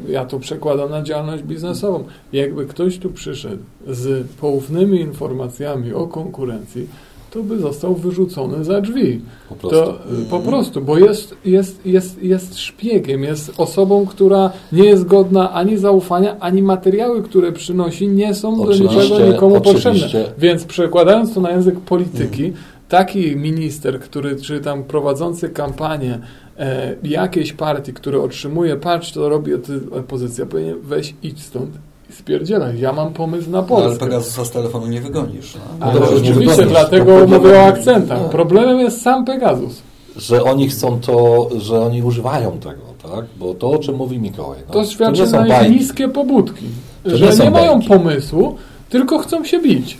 ja to przekładam na działalność biznesową. Jakby ktoś tu przyszedł z poufnymi informacjami o konkurencji, to by został wyrzucony za drzwi. Po prostu. To y, po prostu, bo jest, jest, jest, jest szpiegiem, jest osobą, która nie jest godna ani zaufania, ani materiały, które przynosi, nie są do Oczywiście, niczego nikomu oczywiście. potrzebne. Więc przekładając to na język polityki, taki minister, który, czy tam prowadzący kampanię e, jakiejś partii, który otrzymuje, patrz, to robi opozycja, powinien weź idź stąd spierdzielaj. Ja mam pomysł na No, ale Polskę. Pegasusa z telefonu nie wygonisz. No. Ale dobrze, nie oczywiście, wygonisz. dlatego To mówię o akcentach. No. Problemem jest sam Pegasus. Że oni chcą to, że oni używają tego, tak? Bo to, o czym mówi Mikołaj. No, To świadczy nie są na ich niskie pobudki. To że nie nie mają pomysłu, tylko chcą się bić.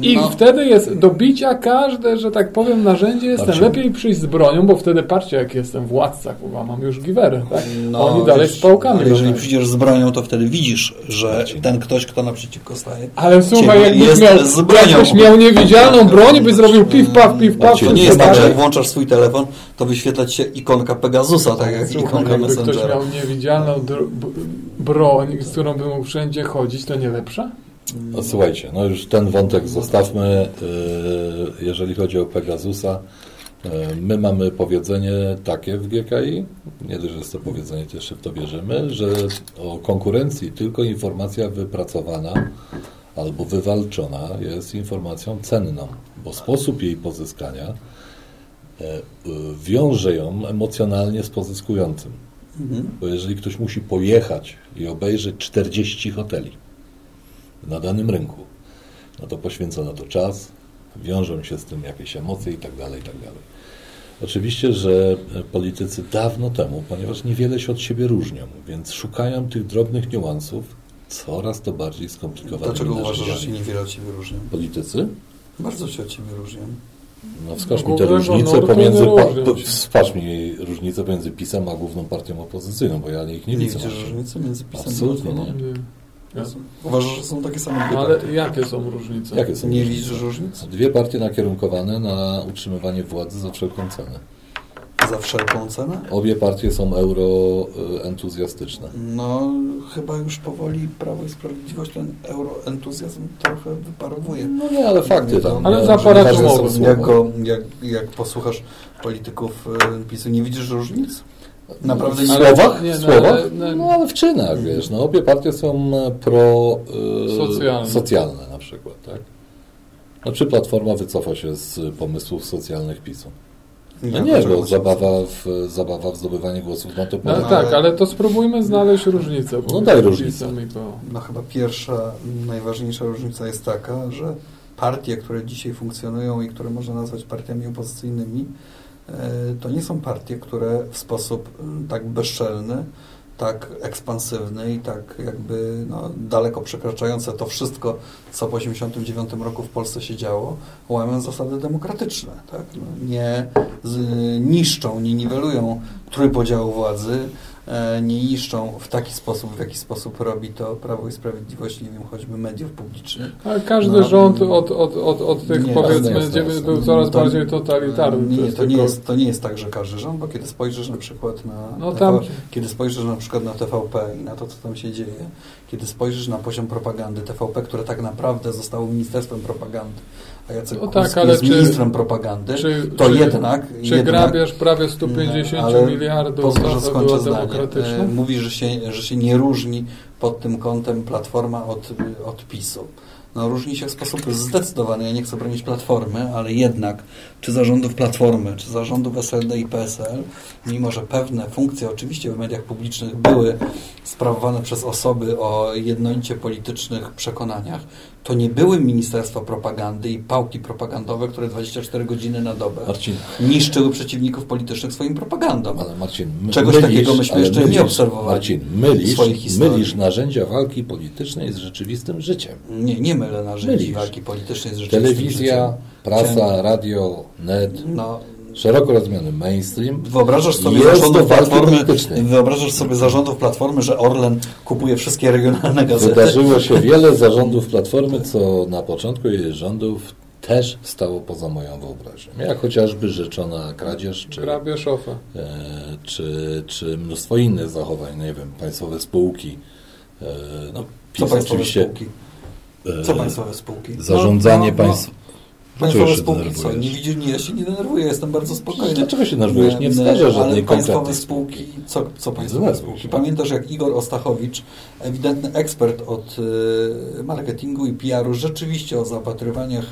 I No. wtedy jest do bicia każde, że tak powiem, narzędzie jest ten Patrzcie. lepiej przyjść z bronią, bo wtedy patrzcie, jak jestem władca, kurwa, mam już giwerę, tak? No, Oni dalej wiesz, z pałkami. Ale jeżeli latają. przyjdziesz z bronią, to wtedy widzisz, że ten ktoś, kto naprzeciwko staje, Ale słuchaj, jakbyś miał, z bronią. jakbyś miał niewidzialną broń, by zrobił piw, paw, piw, paw. To nie jest tak, że jak włączasz swój telefon, to wyświetla się ikonka Pegasusa, tak jak Słuchaj, ikonka jakby ktoś Messengera. miał niewidzialną broń, z którą by mógł wszędzie chodzić, to nie lepsza? Słuchajcie, no już ten wątek zostawmy. Yy, Jeżeli chodzi o Pegasusa, yy, my mamy powiedzenie takie w GKI, nie dość, że jest to powiedzenie, to jeszcze w to wierzymy, że o konkurencji tylko informacja wypracowana albo wywalczona jest informacją cenną, bo sposób jej pozyskania yy, wiąże ją emocjonalnie z pozyskującym. Mhm. Bo jeżeli ktoś musi pojechać i obejrzeć 40 hoteli na danym rynku, no to poświęca na to czas, wiążą się z tym jakieś emocje i tak dalej, i tak dalej. Oczywiście, że e, politycy dawno temu, ponieważ niewiele się od siebie różnią, więc szukają tych drobnych niuansów coraz to bardziej skomplikowanych. Dlaczego uważasz, że się niewiele od Ciebie różnią? Politycy? Bardzo się od Ciebie różnią. No wskaż mi te różnice pomiędzy, nie wskaż mi różnicę pomiędzy PiSem a główną partią opozycyjną, bo ja ich nie, Nie widzę. widzisz różnicy między pisem Absolutnie a nie. Nie. Ja- Uważasz, że są takie same dwie No, partie? ale jakie są różnice? Jakie są Nie widzisz różnic? Dwie partie nakierunkowane na utrzymywanie władzy za wszelką cenę. Za wszelką cenę? Obie partie są euroentuzjastyczne. No, chyba już powoli Prawo i Sprawiedliwość ten euroentuzjazm trochę wyparowuje. No nie, ale fakty tam. Ale za parę jak, jak posłuchasz polityków y, PiSu, nie widzisz różnic? Naprawdę W nie Ale- słowach? nie, no, słowach? ale- no- No ale w czynach, wiesz. No, obie partie są e, pro e, Socjalne. socjalne na przykład, tak? No, czy Platforma wycofa się z pomysłów socjalnych PiSu? No nie, bo zabawa w, zabawa w zdobywanie głosów na to No, No, tak, ale- ale to spróbujmy znaleźć różnicę. No daj różnicę. No chyba pierwsza, najważniejsza różnica jest taka, że partie, które dzisiaj funkcjonują i które można nazwać partiami opozycyjnymi, to nie są partie, które w sposób mm, tak bezczelny, tak ekspansywny i tak jakby no, daleko przekraczające to wszystko, co po 1989 roku w Polsce się działo, łamią zasady demokratyczne. Tak? No, nie z, niszczą, nie niwelują trójpodziału władzy, e, nie niszczą w taki sposób, w jaki sposób robi to Prawo i Sprawiedliwość, nie wiem, choćby mediów publicznych. Ale każdy No, rząd od, od, od, od tych nie, powiedzmy dziewię- jasne. był coraz To- bardziej totalitarny. Nie, nie, jest to, nie jest, to nie jest tak, że każdy rząd, bo kiedy spojrzysz na przykład na, No TV, kiedy spojrzysz na przykład na TVP i na to, co tam się dzieje, kiedy spojrzysz na poziom propagandy TVP, które tak naprawdę zostało ministerstwem propagandy, a Jacek No tak, ale jest czy- ministrem propagandy, Czy, to czy, jednak... Czy jednak prawie 150 ale miliardów Pozwól, że skończę zdanie. E, Mówi, że się, że się nie różni pod tym kątem Platforma od, od PiSu. No różni się w sposób zdecydowany. Ja nie chcę bronić Platformy, ale jednak czy zarządów Platformy, czy zarządów SLD i PSL, mimo że pewne funkcje oczywiście w mediach publicznych były sprawowane przez osoby o jednolicie politycznych przekonaniach, to nie były ministerstwa propagandy i pałki propagandowe, które 24 godziny na dobę Marcin, niszczyły przeciwników politycznych swoim propagandą. ale Marcin, my, Czegoś mylisz, takiego myśmy jeszcze nie mylisz, obserwowali Marcin, mylisz, mylisz narzędzia walki politycznej z rzeczywistym życiem. Nie, nie mylę narzędzi Mylisz. walki politycznej z rzeczywistym Telewizja, życiem. prasa, Chciałem- radio, net, No, szeroko rozumiany mainstream. wyobrażasz sobie zarządów Platformy, wyobrażasz sobie zarządów Platformy, że Orlen kupuje wszystkie regionalne gazety? Wydarzyło się wiele zarządów Platformy, co na początku jej rządów też stało poza moją wyobraźnią. Jak chociażby rzeczona kradzież, czy, Grabież e, czy, czy mnóstwo innych zachowań, nie wiem, państwowe spółki. E, no, Co państwowe oczywiście. spółki? e, Co państwowe spółki? Zarządzanie No, no, no. państw. Państwowe się spółki, co? Nie widzisz, nie, ja się nie denerwuję, jestem bardzo spokojny. Dlaczego się denerwujesz? Nie wskażę ale żadnej państwowe spółki, co, co państwowe spółki? Pamiętasz, jak Igor Ostachowicz, ewidentny ekspert od e, marketingu i PR-u, rzeczywiście o zaopatrywaniach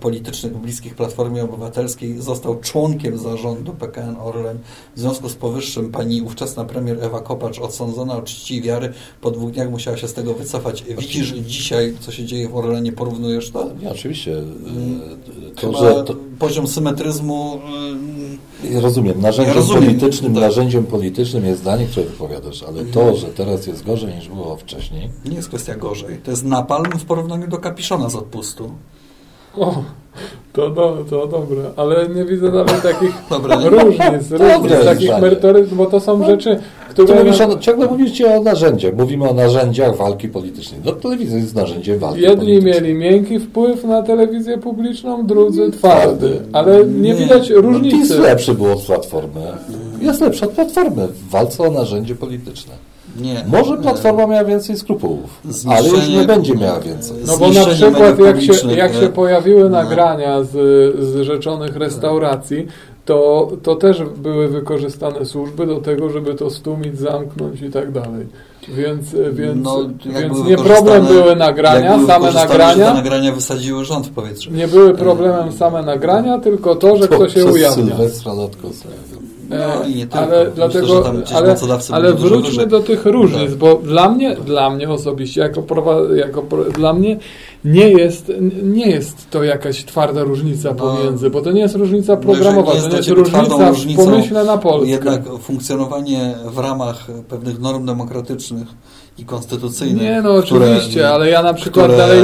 politycznych bliskich Platformie Obywatelskiej, został członkiem zarządu PKN Orlen. W związku z powyższym pani ówczesna premier Ewa Kopacz, odsądzona o czci i wiary, po dwóch dniach musiała się z tego wycofać. Widzisz dzisiaj, co się dzieje w Orlenie, porównujesz to? Nie, oczywiście. e, To, że to, poziom symetryzmu Ja rozumiem, narzędziem Ja rozumiem, politycznym, tak. narzędziem politycznym jest zdanie, które wypowiadasz, ale to, że teraz jest gorzej niż było wcześniej, nie jest kwestia gorzej. To jest napalm w porównaniu do kapiszona z odpustu. O, to, do, to dobre, ale nie widzę nawet takich Dobra, różnic, Dobre różnic takich merytorycznych, bo to są rzeczy, tu które... mówisz o, ciągle mówicie o narzędziach, mówimy o narzędziach walki politycznej. No telewizja jest narzędziem walki Jedni politycznej. mieli miękki wpływ na telewizję publiczną, drudzy twardy, ale nie, Nie. widać No, PiS różnicy. lepszy było od Platformy. Jest lepszy od Platformy w walce o narzędzie polityczne. Nie. Może Platforma miała więcej skrupułów, ale już nie będzie miała więcej. No bo na przykład jak się, jak się pojawiły no. nagrania z, z rzeczonych restauracji, to, to też były wykorzystane służby do tego, żeby to stłumić, zamknąć i tak dalej. Więc, więc, No, więc nie problem były nagrania, były same wykorzystane, że nagrania. Te nagrania wysadziły rząd w powietrze. Nie były problemem same nagrania, tylko to, że To kto się ujawnia. Sylwestra. No i nie tylko. ale Myślę, dlatego, ale, ale wróćmy do tych różnic, Tak. bo dla mnie, dla mnie osobiście, jako, prowa- jako dla mnie nie jest, nie jest to jakaś twarda różnica No, pomiędzy, bo to nie jest różnica programowa, to nie jest różnica pomyśle na Polskę. Jednak funkcjonowanie w ramach pewnych norm demokratycznych i konstytucyjnych. Nie, no które- oczywiście, ale ja na przykład które, dalej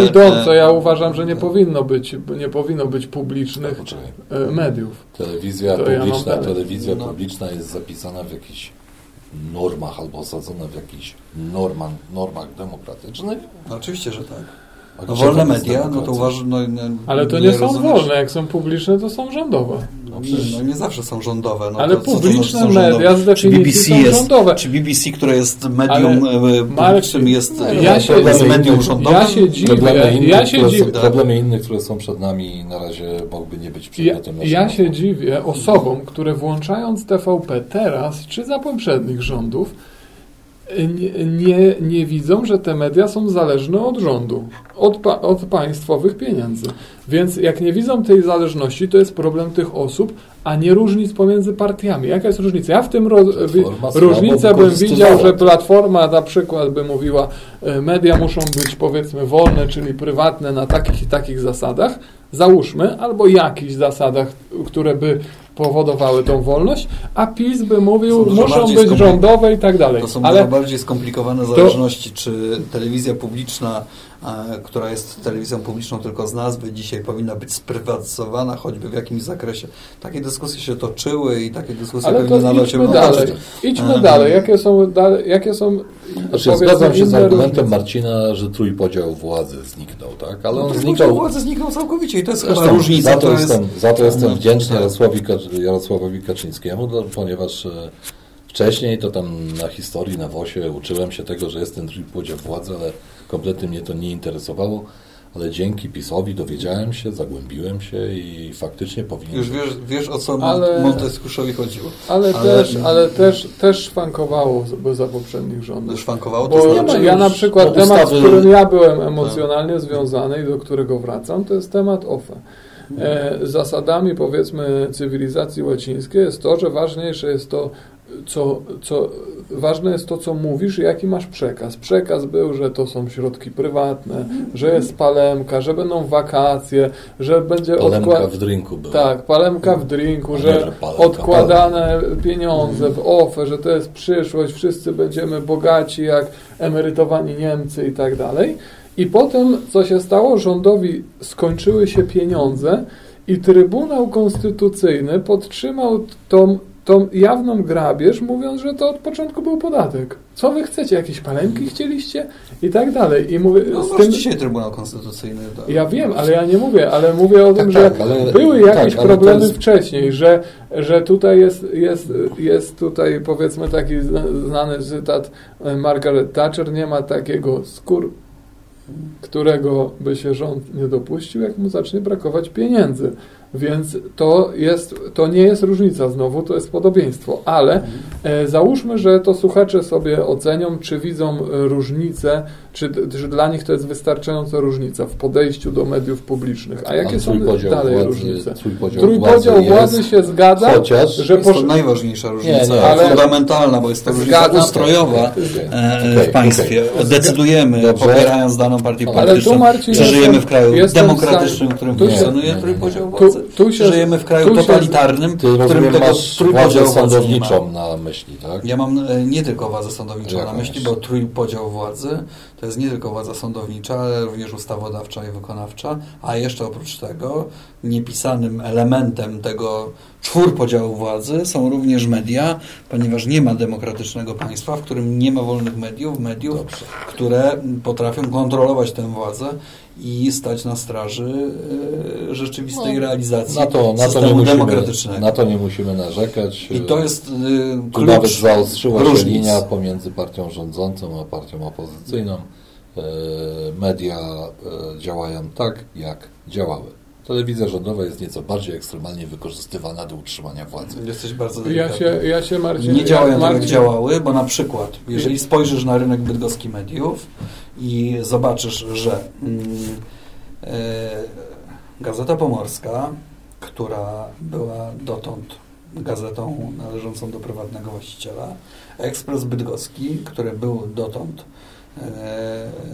e, ja uważam, że nie powinno być, nie powinno być publicznych e, mediów. Telewizja To ja publiczna, dalej. telewizja No. publiczna jest zapisana w jakichś normach albo osadzona w jakichś normach, normach demokratycznych. No, oczywiście, że tak. No, wolne media, no to uważam... No, no, Ale to nie, są rozumiesz- wolne, jak są publiczne, to są rządowe. No, przecież, no nie zawsze są rządowe. No, Ale to, to publiczne znaczy są media rządowe? z definicji BBC są jest, rządowe. Czy BBC, które jest medium Ale, e, publicznym, jest, ja ja się- jest ja medium się- rządowym? Ja się dziwię, Problemy innych, ja się które, dziwię. są, problemy innych, które są przed nami na razie mogłyby nie być Ja, przedmiotem naszego ja się dziwię osobom, które włączając TVP teraz, czy za poprzednich rządów, nie, nie, nie widzą, że te media są zależne od rządu, od, pa, od państwowych pieniędzy. Więc jak nie widzą tej zależności, to jest problem tych osób, a nie różnic pomiędzy partiami. Jaka jest różnica? Ja w tym ro, różnicę bym widział, że. Platforma na przykład by mówiła, e, media muszą być powiedzmy wolne, czyli prywatne na takich i takich zasadach, załóżmy, albo jakichś zasadach, które by powodowały tą wolność, a PiS by mówił, muszą być rządowe i tak dalej. To są Ale dużo bardziej skomplikowane zależności, czy telewizja publiczna, która jest telewizją publiczną tylko z nazwy, dzisiaj powinna być sprywatyzowana, choćby w jakimś zakresie. Takie dyskusje się toczyły i takie dyskusje Ale powinny to nadal się dalej. Idźmy Em, dalej. Jakie są, dalej, jakie są Znaczy, powiedzmy, zgadzam się z argumentem? Marcina, że trójpodział władzy zniknął, tak? Ale on to zniknął. władzy zniknął całkowicie i to jest Zresztą chyba różnica. za to, jestem, jest, za to jestem No, wdzięczny. Jarosławowi, Kac- Jarosławowi Kaczyńskiemu, no, ponieważ e, wcześniej to tam na historii, na WOSie uczyłem się tego, że jest ten trójpodział władzy, ale kompletnie mnie to nie interesowało. Ale dzięki PiSowi dowiedziałem się, zagłębiłem się i faktycznie powinien Już wiesz, wiesz o co Ale- Montesquieuowi chodziło. Ale, Ale- też, ale też, też szwankowało za- poprzednich rządów. Szwankowało to Bo znaczy ja na przykład no, temat, ustawy- z którym ja byłem emocjonalnie związany i do którego wracam, to jest temat OFE. E, zasadami powiedzmy cywilizacji łacińskiej jest to, że ważniejsze jest to, co, co ważne jest to, co mówisz i jaki masz przekaz. Przekaz był, że to są środki prywatne, że jest palemka, że będą wakacje, że będzie Palemka odkład... w drinku była. Tak, palemka w drinku, że że palemka, odkładane pieniądze w OFE, że to jest przyszłość, wszyscy będziemy bogaci jak emerytowani Niemcy i tak dalej. I potem, co się stało? Rządowi skończyły się pieniądze i Trybunał Konstytucyjny podtrzymał tą, tą jawną grabież, mówiąc, że to od początku był podatek. Co wy chcecie? Jakieś palemki chcieliście? I tak dalej. I mówię, No z tym, dzisiaj Trybunał Konstytucyjny. Ja wiem, ale ja nie mówię, ale mówię o tym, Tak, że tak, ale- były jakieś tak, problemy jest- wcześniej, że, że tutaj jest, jest, jest tutaj powiedzmy taki zna- znany cytat e, Margaret Thatcher, nie ma takiego skór, którego by się rząd nie dopuścił, jak mu zacznie brakować pieniędzy. Więc to, jest, to nie jest różnica znowu, to jest podobieństwo. Ale e, załóżmy, że to słuchacze sobie ocenią, czy widzą e, różnicę, czy, czy dla nich to jest wystarczająca różnica w podejściu do mediów publicznych. A jakie są trójpodział dalej władzy- różnice? trójpodział Trójpodział władzy władzy jest, się zgadza, chociaż że Jest to najważniejsza różnica, Nie, nie, ale- fundamentalna, bo jest to różnica ustrojowa Okej, e, w państwie. okej. Decydujemy, Dobrze. popierając daną partię polityczną, tu, czy żyjemy w kraju demokratycznym, w którym tu funkcjonuje trójpodział Tu, władzy, tu czy się, żyjemy w kraju tu totalitarnym, w którym tego ma. sądowniczą na myśli, tak? Ja mam e, nie tylko władzę sądowniczą na myśli, bo trójpodział władzy to jest nie tylko władza sądownicza, ale również ustawodawcza i wykonawcza, a jeszcze oprócz tego niepisanym elementem tego czwórpodziału władzy są również media, ponieważ nie ma demokratycznego państwa, w którym nie ma wolnych mediów, mediów, Dobrze. które potrafią kontrolować tę władzę i stać na straży e, rzeczywistej No, realizacji Na to, na, to nie systemu musimy, demokratycznego. na to nie musimy narzekać. I to jest y, Tu nawet klucz zaostrzyła się różnic. linia pomiędzy partią rządzącą a partią opozycyjną. E, Media e, działają tak, jak działały. Telewizja rządowa jest nieco bardziej ekstremalnie wykorzystywana do utrzymania władzy. Jesteś bardzo Ja się, ja się Marcin... Nie działają tak, Marcin, jak działały, bo na przykład, jeżeli spojrzysz na rynek bydgoski mediów i zobaczysz, że e, Gazeta Pomorska, która była dotąd gazetą należącą do prywatnego właściciela, Ekspres Bydgoski, który był dotąd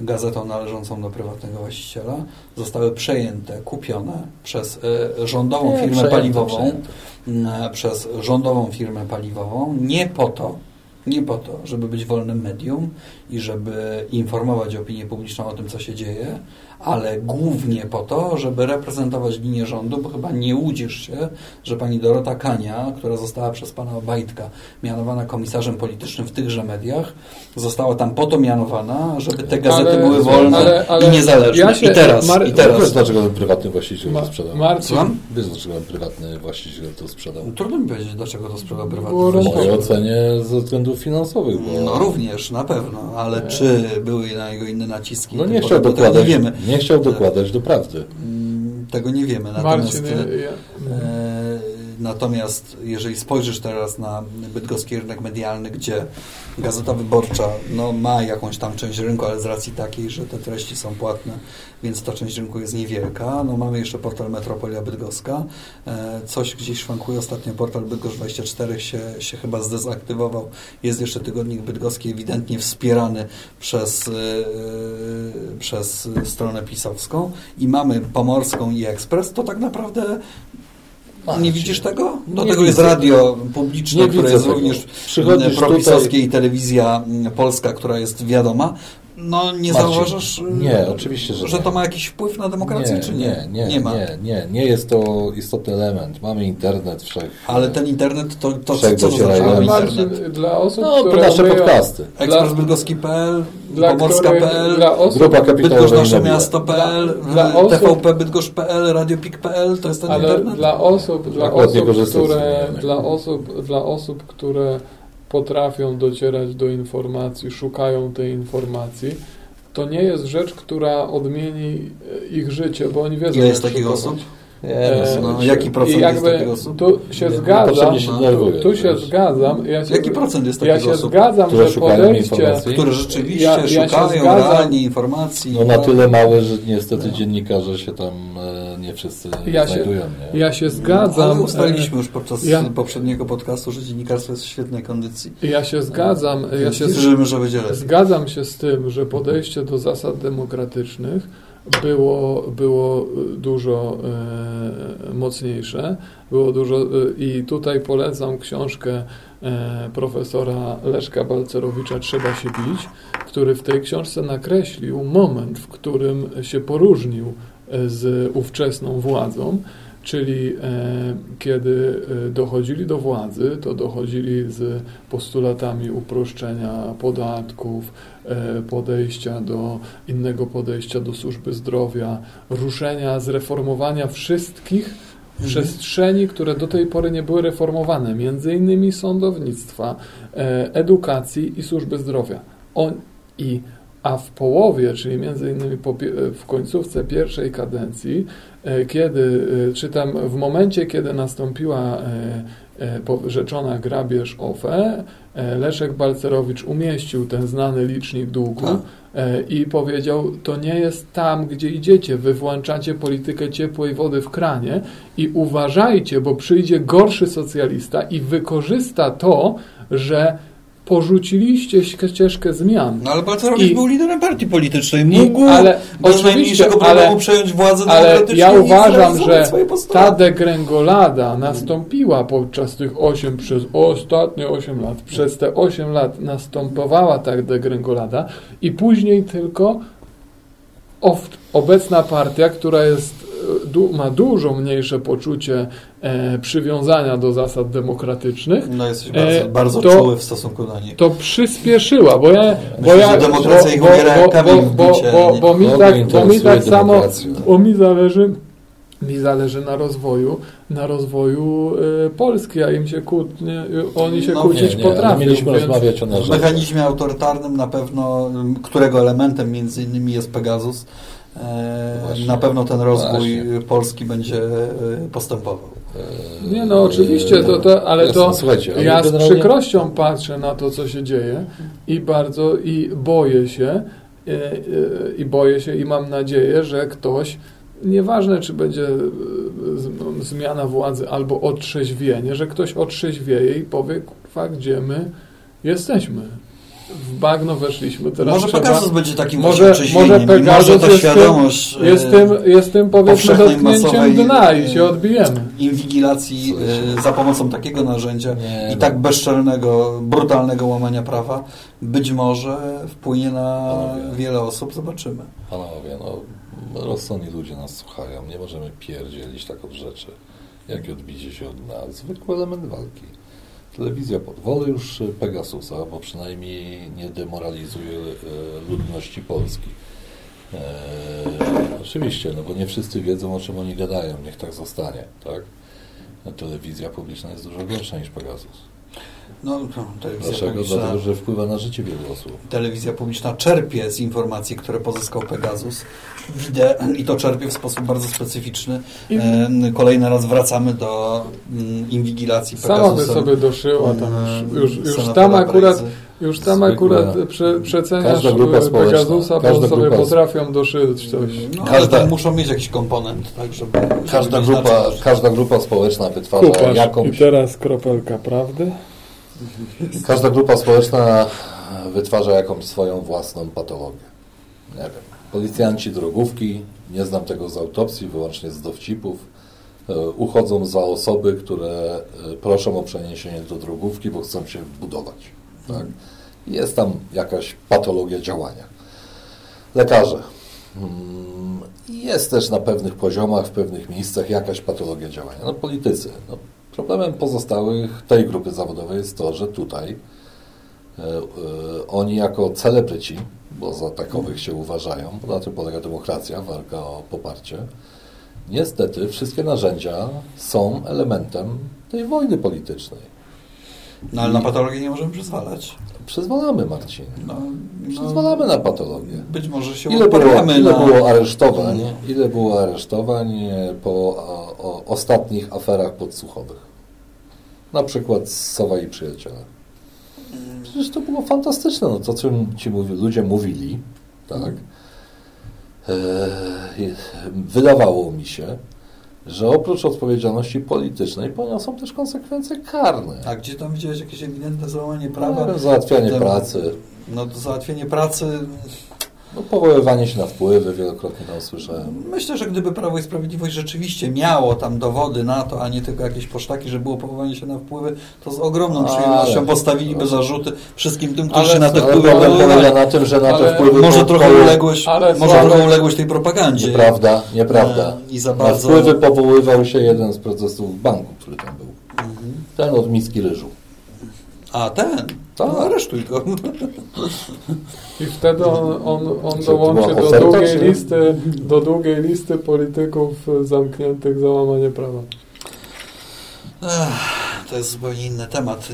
gazetą należącą do prywatnego właściciela, zostały przejęte, kupione przez e, rządową firmę przejęte, paliwową, przejęte. m, przez rządową firmę paliwową, nie po to, nie po to, żeby być wolnym medium i żeby informować opinię publiczną o tym, co się dzieje, ale głównie po to, żeby reprezentować linię rządu, bo chyba nie łudzisz się, że pani Dorota Kania, która została przez pana Obajtka mianowana komisarzem politycznym w tychże mediach, została tam po to mianowana, żeby te gazety Ale- były wolne ale- ale i niezależne. ja się- I teraz, Mar- i Wiesz, teraz. dlaczego ten prywatny właściciel Ma, to sprzedał? Marcin? Wiesz, dlaczego ten prywatny właściciel to sprzedał? Trudno mi powiedzieć, dlaczego to sprzedał prywatny W właściciel. mojej rynkowe. ocenie ze względów finansowych, bo No również, na pewno, ale czy były na jego inne naciski? no to nie chciał dokładać, Nie wiemy. Nie chciał dokładać do prawdy. Mm, Tego nie wiemy. Natomiast Marcin, ja, ja, e, Natomiast jeżeli spojrzysz teraz na bydgoski rynek medialny, gdzie Gazeta Wyborcza no, ma jakąś tam część rynku, ale z racji takiej, że te treści są płatne, więc ta część rynku jest niewielka. No, mamy jeszcze portal Metropolia Bydgoska. E, coś gdzieś szwankuje. Ostatnio portal Bydgoszcz24 się, się chyba zdezaktywował. Jest jeszcze tygodnik bydgoski ewidentnie wspierany przez, e, przez stronę pisowską i mamy Pomorską i Ekspres. To tak naprawdę nie widzisz tego? Do Nie tego jest radio publiczne, Nie które jest tego. również Przychodzisz propisowskie tutaj- i telewizja mm, polska, która jest wiadoma. No nie Marcin, zauważasz, y, nie, oczywiście, że że nie. to ma jakiś wpływ na demokrację, nie, czy nie? Nie, nie, ma. nie, nie, nie jest to istotny element. Mamy internet wszech. Ale ten internet, to, to co to znaczy internet? dla osób, No, które nasze umieją- podcasty. Ekspresbydgoski.pl, pomorska.pl, Grupa kapitałowa nasze miasto.pl, TVP Bydgoszcz.pl, radiopik.pl, to jest ten Ale internet? dla osób, dla nie osób, które, dla osób, dla osób, które potrafią docierać do informacji, szukają tej informacji, to nie jest rzecz, która odmieni e, ich życie, bo oni wiedzą, Ile jest takich osób? Nie, E, no, jaki procent jest takich osób? Tu się Nie, zgadzam, się tu, tu się zgadzam. Ja się, Jaki procent jest ja takich się osób? zgadzam, Które że szukają podejście, informacji? Które rzeczywiście Ja- ja szukają zgadzam. realnie informacji. No na tyle małe, że niestety dziennikarze się tam e, nie wszyscy Ja się- znajdują. Nie? ja się zgadzam. Ale ustaliliśmy już podczas ja- poprzedniego podcastu, że dziennikarstwo jest w świetnej kondycji. e, Ja się zgadzam. Ja się, że będzie lepiej. Zgadzam się z tym, że podejście do zasad demokratycznych było, było dużo e, mocniejsze. Było dużo, e, I tutaj polecam książkę e, profesora Leszka Balcerowicza Trzeba się bić, który w tej książce nakreślił moment, w którym się poróżnił e, z ówczesną władzą. Czyli e, kiedy e, dochodzili do władzy, to dochodzili z postulatami uproszczenia podatków, e, podejścia do innego podejścia do służby zdrowia, ruszenia, zreformowania wszystkich przestrzeni, które do tej pory nie były reformowane, między innymi sądownictwa, edukacji i służby zdrowia. On, i, a w połowie, czyli między innymi w końcówce pierwszej kadencji, e, kiedy, e, czy tam w momencie, kiedy nastąpiła e, rzeczona grabież OFE, Leszek Balcerowicz umieścił ten znany licznik długu Tak. i powiedział, to nie jest tam, gdzie idziecie, wy włączacie politykę ciepłej wody w kranie i uważajcie, bo przyjdzie gorszy socjalista i wykorzysta to, że porzuciliście ścieżkę zmian. No ale Balcerowicz I- był liderem partii politycznej. I- Mógł ale bez najmniejszego problemu przejąć władzę Ale ja i uważam, że ta degrengolada nastąpiła podczas tych 8, przez ostatnie 8 lat. Przez te 8 lat następowała ta degrengolada i później tylko obecna partia, która jest, du, ma dużo mniejsze poczucie e, przywiązania do zasad demokratycznych, No jesteś E, bardzo, bardzo to- czuły w stosunku do nich. to przyspieszyła, bo ja... Bo Myślę, ja że demokracja ich umiera bo, bucie, bo, nie? bo mi Kogo tak, bo mi tak samo, demokracja? bo mi zależy, mi zależy na rozwoju, na rozwoju y, Polski, a im się kłótnie, oni się No kłócić Nie, nie, ale potrafią. mieliśmy więc- rozmawiać o W narzędziach. mechanizmie autorytarnym na pewno, którego elementem między innymi jest Pegasus, Właśnie. na pewno ten rozwój Właśnie. Polski będzie e, postępował. E, Nie no, oczywiście, to, to, ale jasne, to słuchajcie, ja z przykrością patrzę na to, co się dzieje i bardzo, i boję się, i, i, i boję się i mam nadzieję, że ktoś, nieważne czy będzie e, z- zmiana władzy albo otrzeźwienie, że ktoś otrzeźwieje i powie, kurwa, gdzie my jesteśmy. W bagno weszliśmy, teraz może trzeba... Pegasus będzie takim może- może, może i Pegasus może to jest świadomość e, Jest tym, jest tym powiedzmy dotknięciem dna i e, się odbijemy. inwigilacji e, za pomocą takiego narzędzia Nie, i no. tak bezczelnego, brutalnego łamania prawa być może wpłynie na Panowie. wiele osób, zobaczymy. Panowie, no rozsądni ludzie nas słuchają, nie możemy pierdzielić tak od rzeczy, jak i odbicie się od dna. Zwykły element walki. Telewizja pod wolę już Pegasusa, bo przynajmniej nie demoralizuje e, ludności Polski. E, oczywiście, no bo nie wszyscy wiedzą, o czym oni gadają, niech tak zostanie, tak? Telewizja publiczna jest dużo gorsza niż Pegasus. No, no, telewizja Dlaczego? publiczna, Dlatego, że wpływa na życie wielu osób. telewizja publiczna czerpie z informacji, które pozyskał Pegasus. Widzę i to czerpie w sposób bardzo specyficzny. I- E, Kolejny raz wracamy do mm, inwigilacji Sama by Pegasusem. sobie doszyła tam e, już, już, już tam akurat już tam Zwykle. akurat prze, przeceniasz Każda grupa e, Pegasusa, bo każda sobie grupa- potrafią doszyć coś. No, Każda- ale tam muszą mieć jakiś komponent, tak, żeby... Każda żeby grupa, znaczyć. każda grupa społeczna wytwarza Kupasz. I jakąś... teraz kropelka prawdy. Każda grupa społeczna wytwarza jakąś swoją własną patologię. Nie wiem. Policjanci drogówki, nie znam tego z autopsji, wyłącznie z dowcipów, e, uchodzą za osoby, które e, proszą o przeniesienie do drogówki, bo chcą się budować. Tak? Jest tam jakaś patologia działania. Lekarze. Mm, Jest też na pewnych poziomach, w pewnych miejscach jakaś patologia działania. No politycy. No, problemem pozostałych tej grupy zawodowej jest to, że tutaj e, e, oni jako celebryci, bo za takowych się uważają, bo na tym polega demokracja, walka o poparcie, niestety wszystkie narzędzia są elementem tej wojny politycznej. No ale na patologię nie możemy przyzwalać. Przyzwalamy, Marcin. No, Przyzwalamy na patologię. Być może się Ile było, uparamy ile na... było aresztowań? Ile było aresztowań po o, o, ostatnich aferach podsłuchowych? Na przykład Sowa i Przyjaciele. Przecież to było fantastyczne. No, to, co ci mówi, ludzie mówili, tak? E, wydawało mi się, że oprócz odpowiedzialności politycznej poniosą też konsekwencje karne. A gdzie tam widziałeś jakieś ewidentne załamanie prawa? No, załatwianie pracy, No to załatwienie pracy... no, powoływanie się na wpływy, wielokrotnie tam słyszałem. Myślę, że gdyby Prawo i Sprawiedliwość rzeczywiście miało tam dowody na to, a nie tylko jakieś posztaki, że było powołanie się na wpływy, to z ogromną Ale- przyjemnością postawiliby zarzuty wszystkim tym, którzy Ale- na te Ale wpływy problem polega na tym, że na Ale te wpływy... Może trochę uległość, ale może trochę uległość tej propagandzie. Nieprawda, nieprawda. E, I za Na bardzo... wpływy powoływał się jeden z prezesów banku, który tam był. Mhm. Ten od miski ryżu. A ten? Tak. No aresztuj go. I wtedy on, on, on to dołączy do oferta, długiej, czy- listy, do długiej listy polityków zamkniętych za łamanie prawa. Ech, To jest zupełnie inny temat.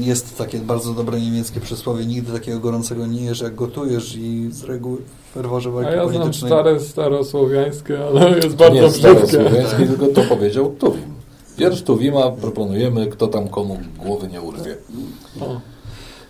Jest takie bardzo dobre niemieckie przysłowie, nigdy takiego gorącego nie jesz jak gotujesz i z reguły w ferworze A walki ja znam politycznej... stare, starosłowiańskie, ale jest To bardzo nie jest brzydkie. starosłowiański, tylko to powiedział Tuwim. Wiersz Tuwima proponujemy, kto tam komu głowy nie urwie. O.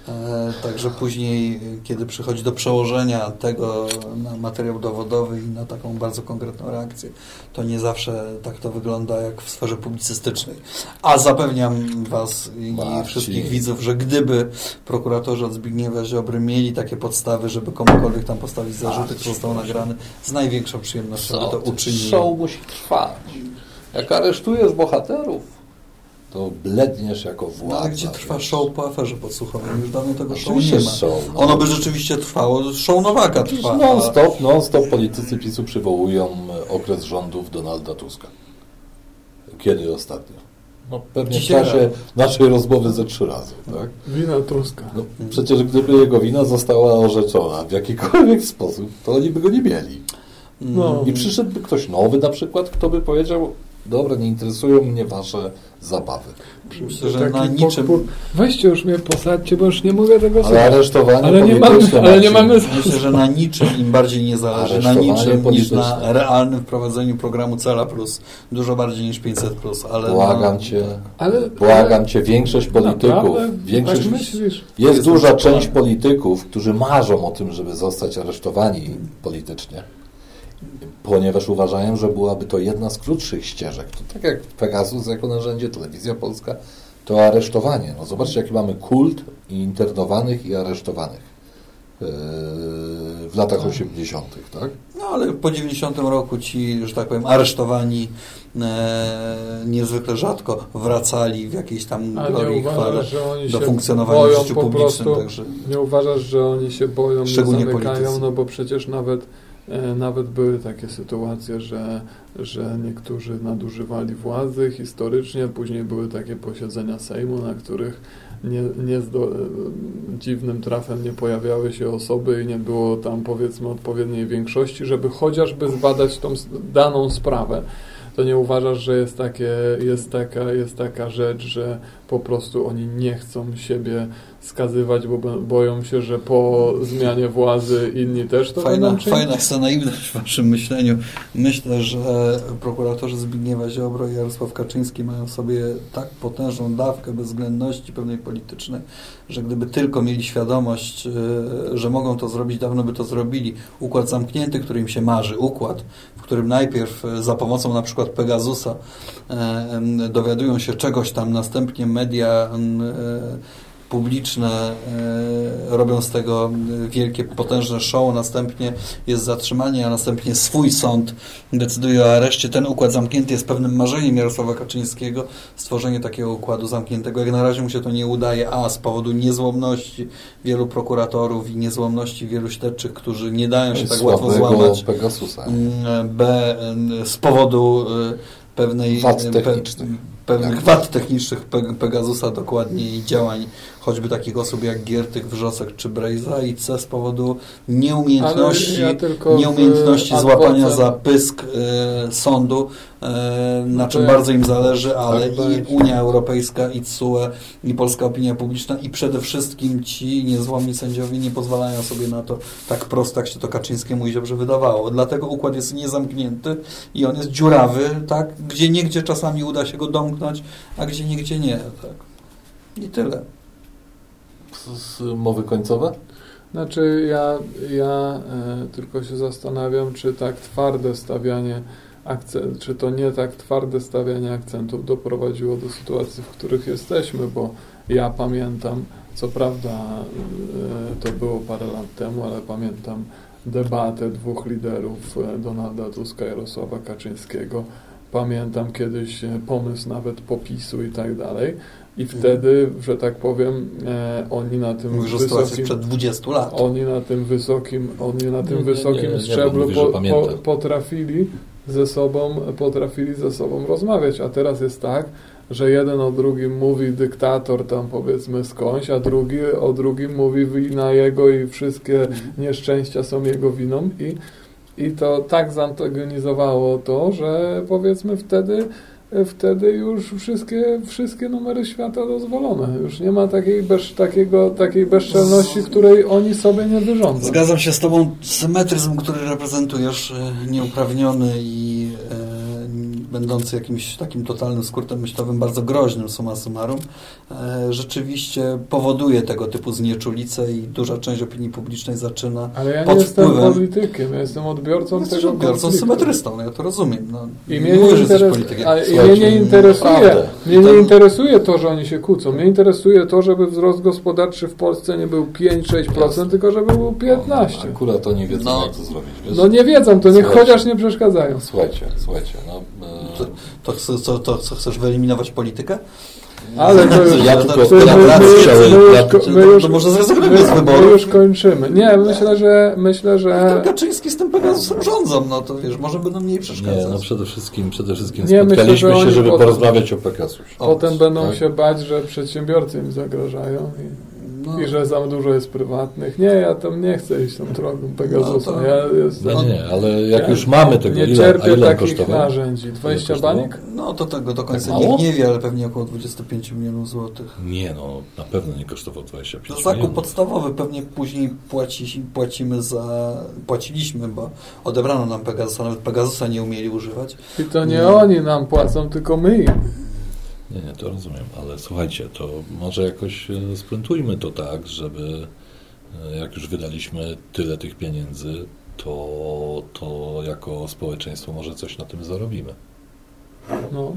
E, Także później, kiedy przychodzi do przełożenia tego na materiał dowodowy i na taką bardzo konkretną reakcję, to nie zawsze tak to wygląda jak w sferze publicystycznej. A zapewniam Was i Marcin. wszystkich widzów, że gdyby prokuratorzy od Zbigniewa Ziobry mieli takie podstawy, żeby komukolwiek tam postawić zarzuty, kto został nagrany, z największą przyjemnością by to uczynili. Show musi trwać. Jak aresztujesz bohaterów, to bledniesz jako No, władza. ale gdzie trwa wiesz. show po aferze podsłuchowej? Już dawno tego show Oczywiście nie ma. show, no. Ono by rzeczywiście trwało. Show Nowaka trwa. Non-stop, non-stop politycy PiSu przywołują e, okres rządów Donalda Tuska. Kiedy ostatnio? No, pewnie w Dzisiaj czasie rano. naszej rozmowy ze trzy razy, tak? Wina Tuska. No, przecież gdyby jego wina została orzeczona w jakikolwiek sposób, to oni by go nie mieli. No. I przyszedłby ktoś nowy na przykład, kto by powiedział, dobra, nie interesują mnie wasze zabawy. Myślę, że na niczym... podpór- Weźcie już mnie posadźcie, bo już nie mogę tego Ale słuchać. aresztowanie Ale nie mamy, ale nie mamy... Myślę, że na niczym im bardziej nie zależy, na niczym niż na realnym wprowadzeniu programu Cela Plus. Dużo bardziej niż 500 Plus, ale Błagam no, cię, Ale- błagam cię, większość polityków, Naprawdę? większość, Tak myślisz? jest Jest duża część polityków, którzy marzą o tym, żeby zostać aresztowani politycznie, ponieważ uważają, że byłaby to jedna z krótszych ścieżek. To tak jak Pegasus jako narzędzie, telewizja polska, to aresztowanie. No zobaczcie, jaki mamy kult internowanych i aresztowanych yy, w latach 80., tak? no ale po 90 roku ci, że tak powiem, aresztowani e, niezwykle rzadko wracali w jakiejś tam A nie glorii i chwale uważasz, że oni do funkcjonowania w życiu publicznym. prostu, Także nie uważasz, że oni się boją, nie Szczególnie zamykają, politycy. no bo przecież nawet, nawet były takie sytuacje, że, że niektórzy nadużywali władzy historycznie, później były takie posiedzenia Sejmu, na których nie, nie zdo, e, dziwnym trafem nie pojawiały się osoby i nie było tam powiedzmy odpowiedniej większości, żeby chociażby zbadać tą daną sprawę. to nie uważasz, że jest, takie, jest, taka, jest taka rzecz, że po prostu oni nie chcą siebie skazywać, bo boją się, że po zmianie władzy inni też to fajna, będą czynić? Fajna jest naiwność w waszym myśleniu. Myślę, że prokuratorzy Zbigniewa Ziobro i Jarosław Kaczyński mają w sobie tak potężną dawkę bezwzględności pewnej politycznej, że gdyby tylko mieli świadomość, e, że mogą to zrobić, dawno by to zrobili. Układ zamknięty, który im się marzy, układ, w którym najpierw e, za pomocą na przykład Pegasusa e, dowiadują się czegoś tam, następnie media publiczne e, robią z tego wielkie, potężne show, następnie jest zatrzymanie, a następnie swój sąd decyduje o areszcie. Ten układ zamknięty jest pewnym marzeniem Jarosława Kaczyńskiego, stworzenie takiego układu zamkniętego. Jak na razie mu się to nie udaje, a z powodu niezłomności wielu prokuratorów i niezłomności wielu śledczych, którzy nie dają się tak łatwo złamać. Pegasusa. B, z powodu e, pewnej... Wad technicznych pewnych tak. wad technicznych Pegasusa dokładnie i działań choćby takich osób jak Giertych, Wrzosek czy Brejza i C z powodu nieumiejętności, ja nieumiejętności złapania za pysk y, sądu, y, na no czym bardzo im zależy, ale tak i Unia Europejska, i CUE, i polska opinia publiczna i przede wszystkim ci niezłomni sędziowie nie pozwalają sobie na to tak prosto, jak się to Kaczyńskiemu i dobrze wydawało. Dlatego układ jest niezamknięty i on jest dziurawy, tak? gdzie niegdzie czasami uda się go domknąć, a gdzie niegdzie nie. Tak? I tyle mowy końcowe? Znaczy ja, ja e, tylko się zastanawiam, czy tak twarde stawianie akcent, czy to nie tak twarde stawianie akcentów doprowadziło do sytuacji, w których jesteśmy, bo ja pamiętam, co prawda e, to było parę lat temu, ale pamiętam debatę dwóch liderów, e, Donalda Tuska i Jarosława Kaczyńskiego. Pamiętam kiedyś pomysł nawet popisu i tak dalej. I wtedy, że tak powiem, e, oni na tym Mówisz wysokim... sprzed 20 lat. Oni na tym wysokim, oni na tym nie, wysokim nie, nie, szczeblu mówi, po, po, potrafili ze sobą, potrafili ze sobą rozmawiać, a teraz jest tak, że jeden o drugim mówi dyktator tam powiedzmy skądś, a drugi o drugim mówi wina jego i wszystkie mhm. nieszczęścia są jego winą i, i to tak zantagonizowało to, że powiedzmy wtedy wtedy już wszystkie, wszystkie numery świata dozwolone. Już nie ma takiej, bez, takiego, takiej bezczelności, której oni sobie nie wyrządzą. Zgadzam się z Tobą. Symetryzm, który reprezentujesz, e, nieuprawniony i e, będący jakimś takim totalnym skrótem myślowym, bardzo groźnym summa summarum, e, rzeczywiście powoduje tego typu znieczulicę i duża część opinii publicznej zaczyna Ale ja nie jestem wpływem... politykiem, ja jestem odbiorcą Jesteś tego odbiorcą symetrystą, no ja to rozumiem. No, I mnie nie, interes... i mnie nie interesuje, mnie nie interesuje to, że oni się kłócą. Mnie interesuje to, żeby wzrost gospodarczy w Polsce nie był 5-6%, tylko żeby był 15%. No, akurat to nie wiedzą, no, jak to zrobić. Wiesz? No nie wiedzą, to niech chociaż nie przeszkadzają. Słuchajcie, słuchajcie, no, to, to, to, to, to chcesz wyeliminować politykę? Ale to już, ja tylko to, my, my, już, to może zrezygnujemy z wyboru. My już kończymy. Nie, myślę, że myślę, że... Kaczyński z tym Pegasusem rządzą, no to wiesz, może będą mniej przeszkadzać. Nie, no przede wszystkim, przede wszystkim nie, spotkaliśmy myślę, się, żeby potem, porozmawiać o Pegasusie. Potem będą tak? się bać, że przedsiębiorcy im zagrażają i... No. I że za dużo jest prywatnych. Nie, ja tam nie chcę iść tą drogą Pegasusa. No ja jestem, no nie, ale jak ja już mamy tego, nie ile, cierpię ile takich kosztowało? narzędzi. 20 baniek? No to tego do końca tak nikt nie wie, ale pewnie około 25 milionów złotych. Nie, no na pewno nie kosztował 25 milionów. Zakup podstawowy pewnie później płaci, płacimy za... Płaciliśmy, bo odebrano nam Pegasusa, nawet Pegasusa nie umieli używać. I to nie, nie. oni nam płacą, tylko my im. Nie, nie, to rozumiem, ale słuchajcie, to może jakoś e, splantujmy to tak, żeby e, jak już wydaliśmy tyle tych pieniędzy, to, to jako społeczeństwo może coś na tym zarobimy. No.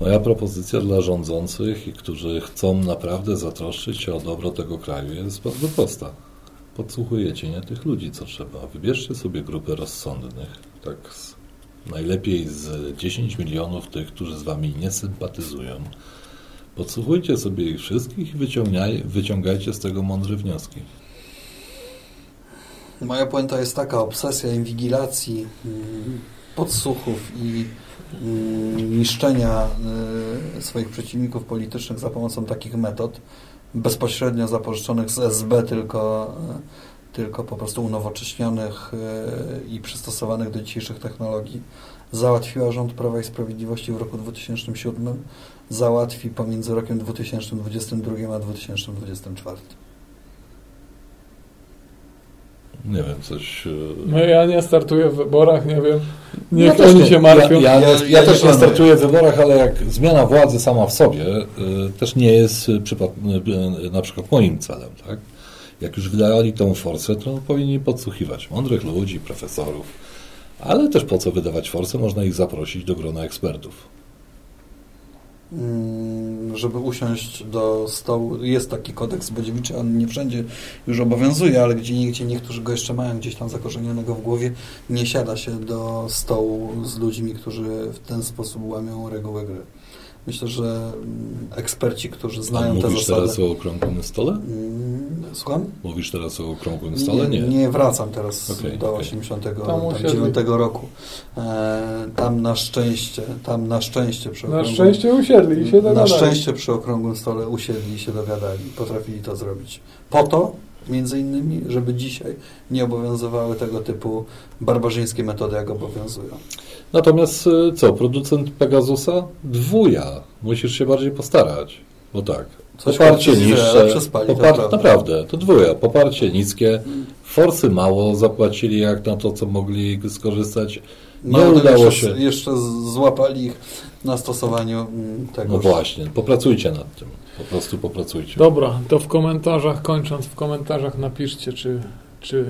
Moja propozycja dla rządzących i którzy chcą naprawdę zatroszczyć się o dobro tego kraju jest bardzo prosta. Podsłuchujecie nie tych ludzi, co trzeba. Wybierzcie sobie grupę rozsądnych, tak najlepiej z 10 milionów tych, którzy z Wami nie sympatyzują. Podsłuchujcie sobie ich wszystkich i wyciągajcie z tego mądre wnioski. Moja puenta jest taka, obsesja inwigilacji, mm, podsłuchów i mm, niszczenia y, swoich przeciwników politycznych za pomocą takich metod, bezpośrednio zapożyczonych z SB, tylko tylko po prostu unowocześnionych e, i przystosowanych do dzisiejszych technologii załatwiła rząd Prawa i Sprawiedliwości w roku 2007, załatwi pomiędzy rokiem 2022 a 2024. Nie wiem, coś... e, No ja nie startuję w wyborach, nie wiem. Niech Ja oni nie. się martwią. Ja, ja, Ja- ja, ja nie też nie startuję w wyborach, ale jak zmiana władzy sama w sobie y, też nie jest y, przypad, na przykład moim celem. Tak? Jak już wydali tą forsę, to powinni podsłuchiwać mądrych ludzi, profesorów, ale też po co wydawać forsę, można ich zaprosić do grona ekspertów. Mm, żeby usiąść do stołu. Jest taki kodeks Bodziewicza, on nie wszędzie już obowiązuje, ale gdzie niegdzie niektórzy go jeszcze mają gdzieś tam zakorzenionego w głowie. Nie siada się do stołu z ludźmi, którzy w ten sposób łamią reguły gry. Myślę, że mm, eksperci, którzy znają te mówisz zasady... teraz o okrągłym stole? Mm, Słucham? Mówisz teraz o okrągłym stole? Nie. Nie, wracam teraz Okej, do okej. 89 roku. E, tam na szczęście, tam na szczęście przy Na okrągłym- szczęście usiedli i się na dogadali. szczęście przy okrągłym stole usiedli i się dogadali. Potrafili to zrobić. Po to, między innymi, żeby dzisiaj nie obowiązywały tego typu barbarzyńskie metody, jak obowiązują. Natomiast y, co, producent Pegasusa? Dwuja. Musisz się bardziej postarać. Bo tak, Coś poparcie niższe, popar- prawda. naprawdę, to dwuja, poparcie niskie, forsy mało, zapłacili jak na to, co mogli skorzystać. Nie Mało udało jeszcze, się. Jeszcze złapali ich na stosowaniu mm, tego. No właśnie, popracujcie nad tym. Po prostu popracujcie. Dobra, to w komentarzach, kończąc, w komentarzach napiszcie, czy, czy,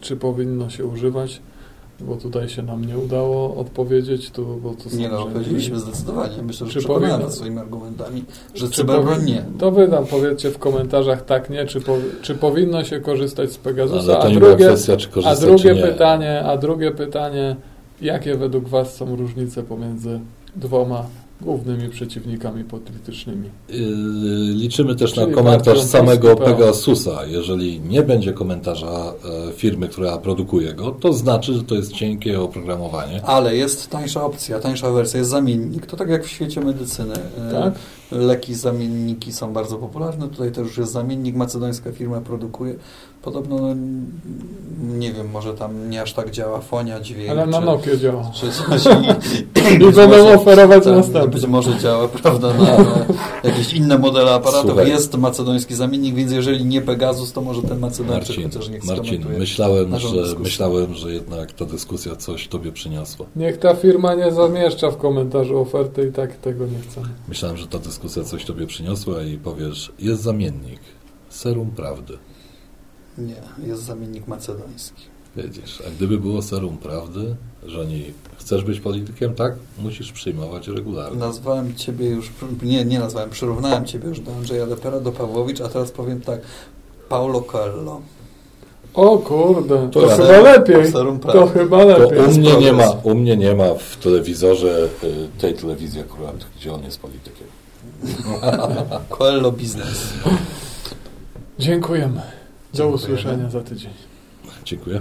czy powinno się używać, bo tutaj się nam nie udało odpowiedzieć, tu, bo są Nie no, rzeczy- powiedzieliśmy zdecydowanie. Myślę, że przekonamy swoimi argumentami, że Czy cyberbroń nie. To wy nam powiedzcie w komentarzach tak, nie, czy, powi- czy powinno się korzystać z Pegasusa, to a drugie, kwestia, czy a drugie czy nie. pytanie, a drugie pytanie, jakie według was są różnice pomiędzy dwoma głównymi przeciwnikami politycznymi? Yy, Liczymy też na Czyli komentarz partią samego. Pegasusa. Jeżeli nie będzie komentarza e, firmy, która produkuje go, to znaczy, że to jest cienkie oprogramowanie. Ale jest tańsza opcja, tańsza wersja, jest zamiennik. To tak jak w świecie medycyny. E, Tak? Leki, zamienniki są bardzo popularne. Tutaj też już jest zamiennik. Macedońska firma produkuje. Podobno, no, nie wiem, może tam nie aż tak działa fonia, dźwięk. Ale na czy, Nokia działa. czy coś. I, I będą oferować tam, Być może działa, prawda, na, jakieś inne modele aparatów. Słuchaj. Jest macedoński zamiennik, więc jeżeli nie Pegasus, to może ten macedończyk Marcin, chociaż niech Marcin myślałem, że, dyskusję. myślałem, że jednak ta dyskusja coś Tobie przyniosła. Niech ta firma nie zamieszcza w komentarzu oferty i tak tego nie chcemy. Myślałem, że ta dyskusja coś Tobie przyniosła i powiesz, jest zamiennik, serum prawdy. Nie, jest zamiennik macedoński. Wiedziesz, a gdyby było serum prawdy, że nie chcesz być politykiem, tak, musisz przyjmować regularnie. Nazwałem ciebie już, nie, nie nazwałem, przyrównałem ciebie już do Andrzeja Lepera, do Pawłowicz, a teraz powiem tak, Paulo Coelho. O kurde, to, To ja- chyba lepiej. To chyba To lepiej. u mnie, nie ma, u mnie nie ma w telewizorze y, tej telewizji akurat, gdzie on jest politykiem. Coelho biznes. Dziękujemy. Do Dziękujemy. usłyszenia za tydzień. Dziękuję.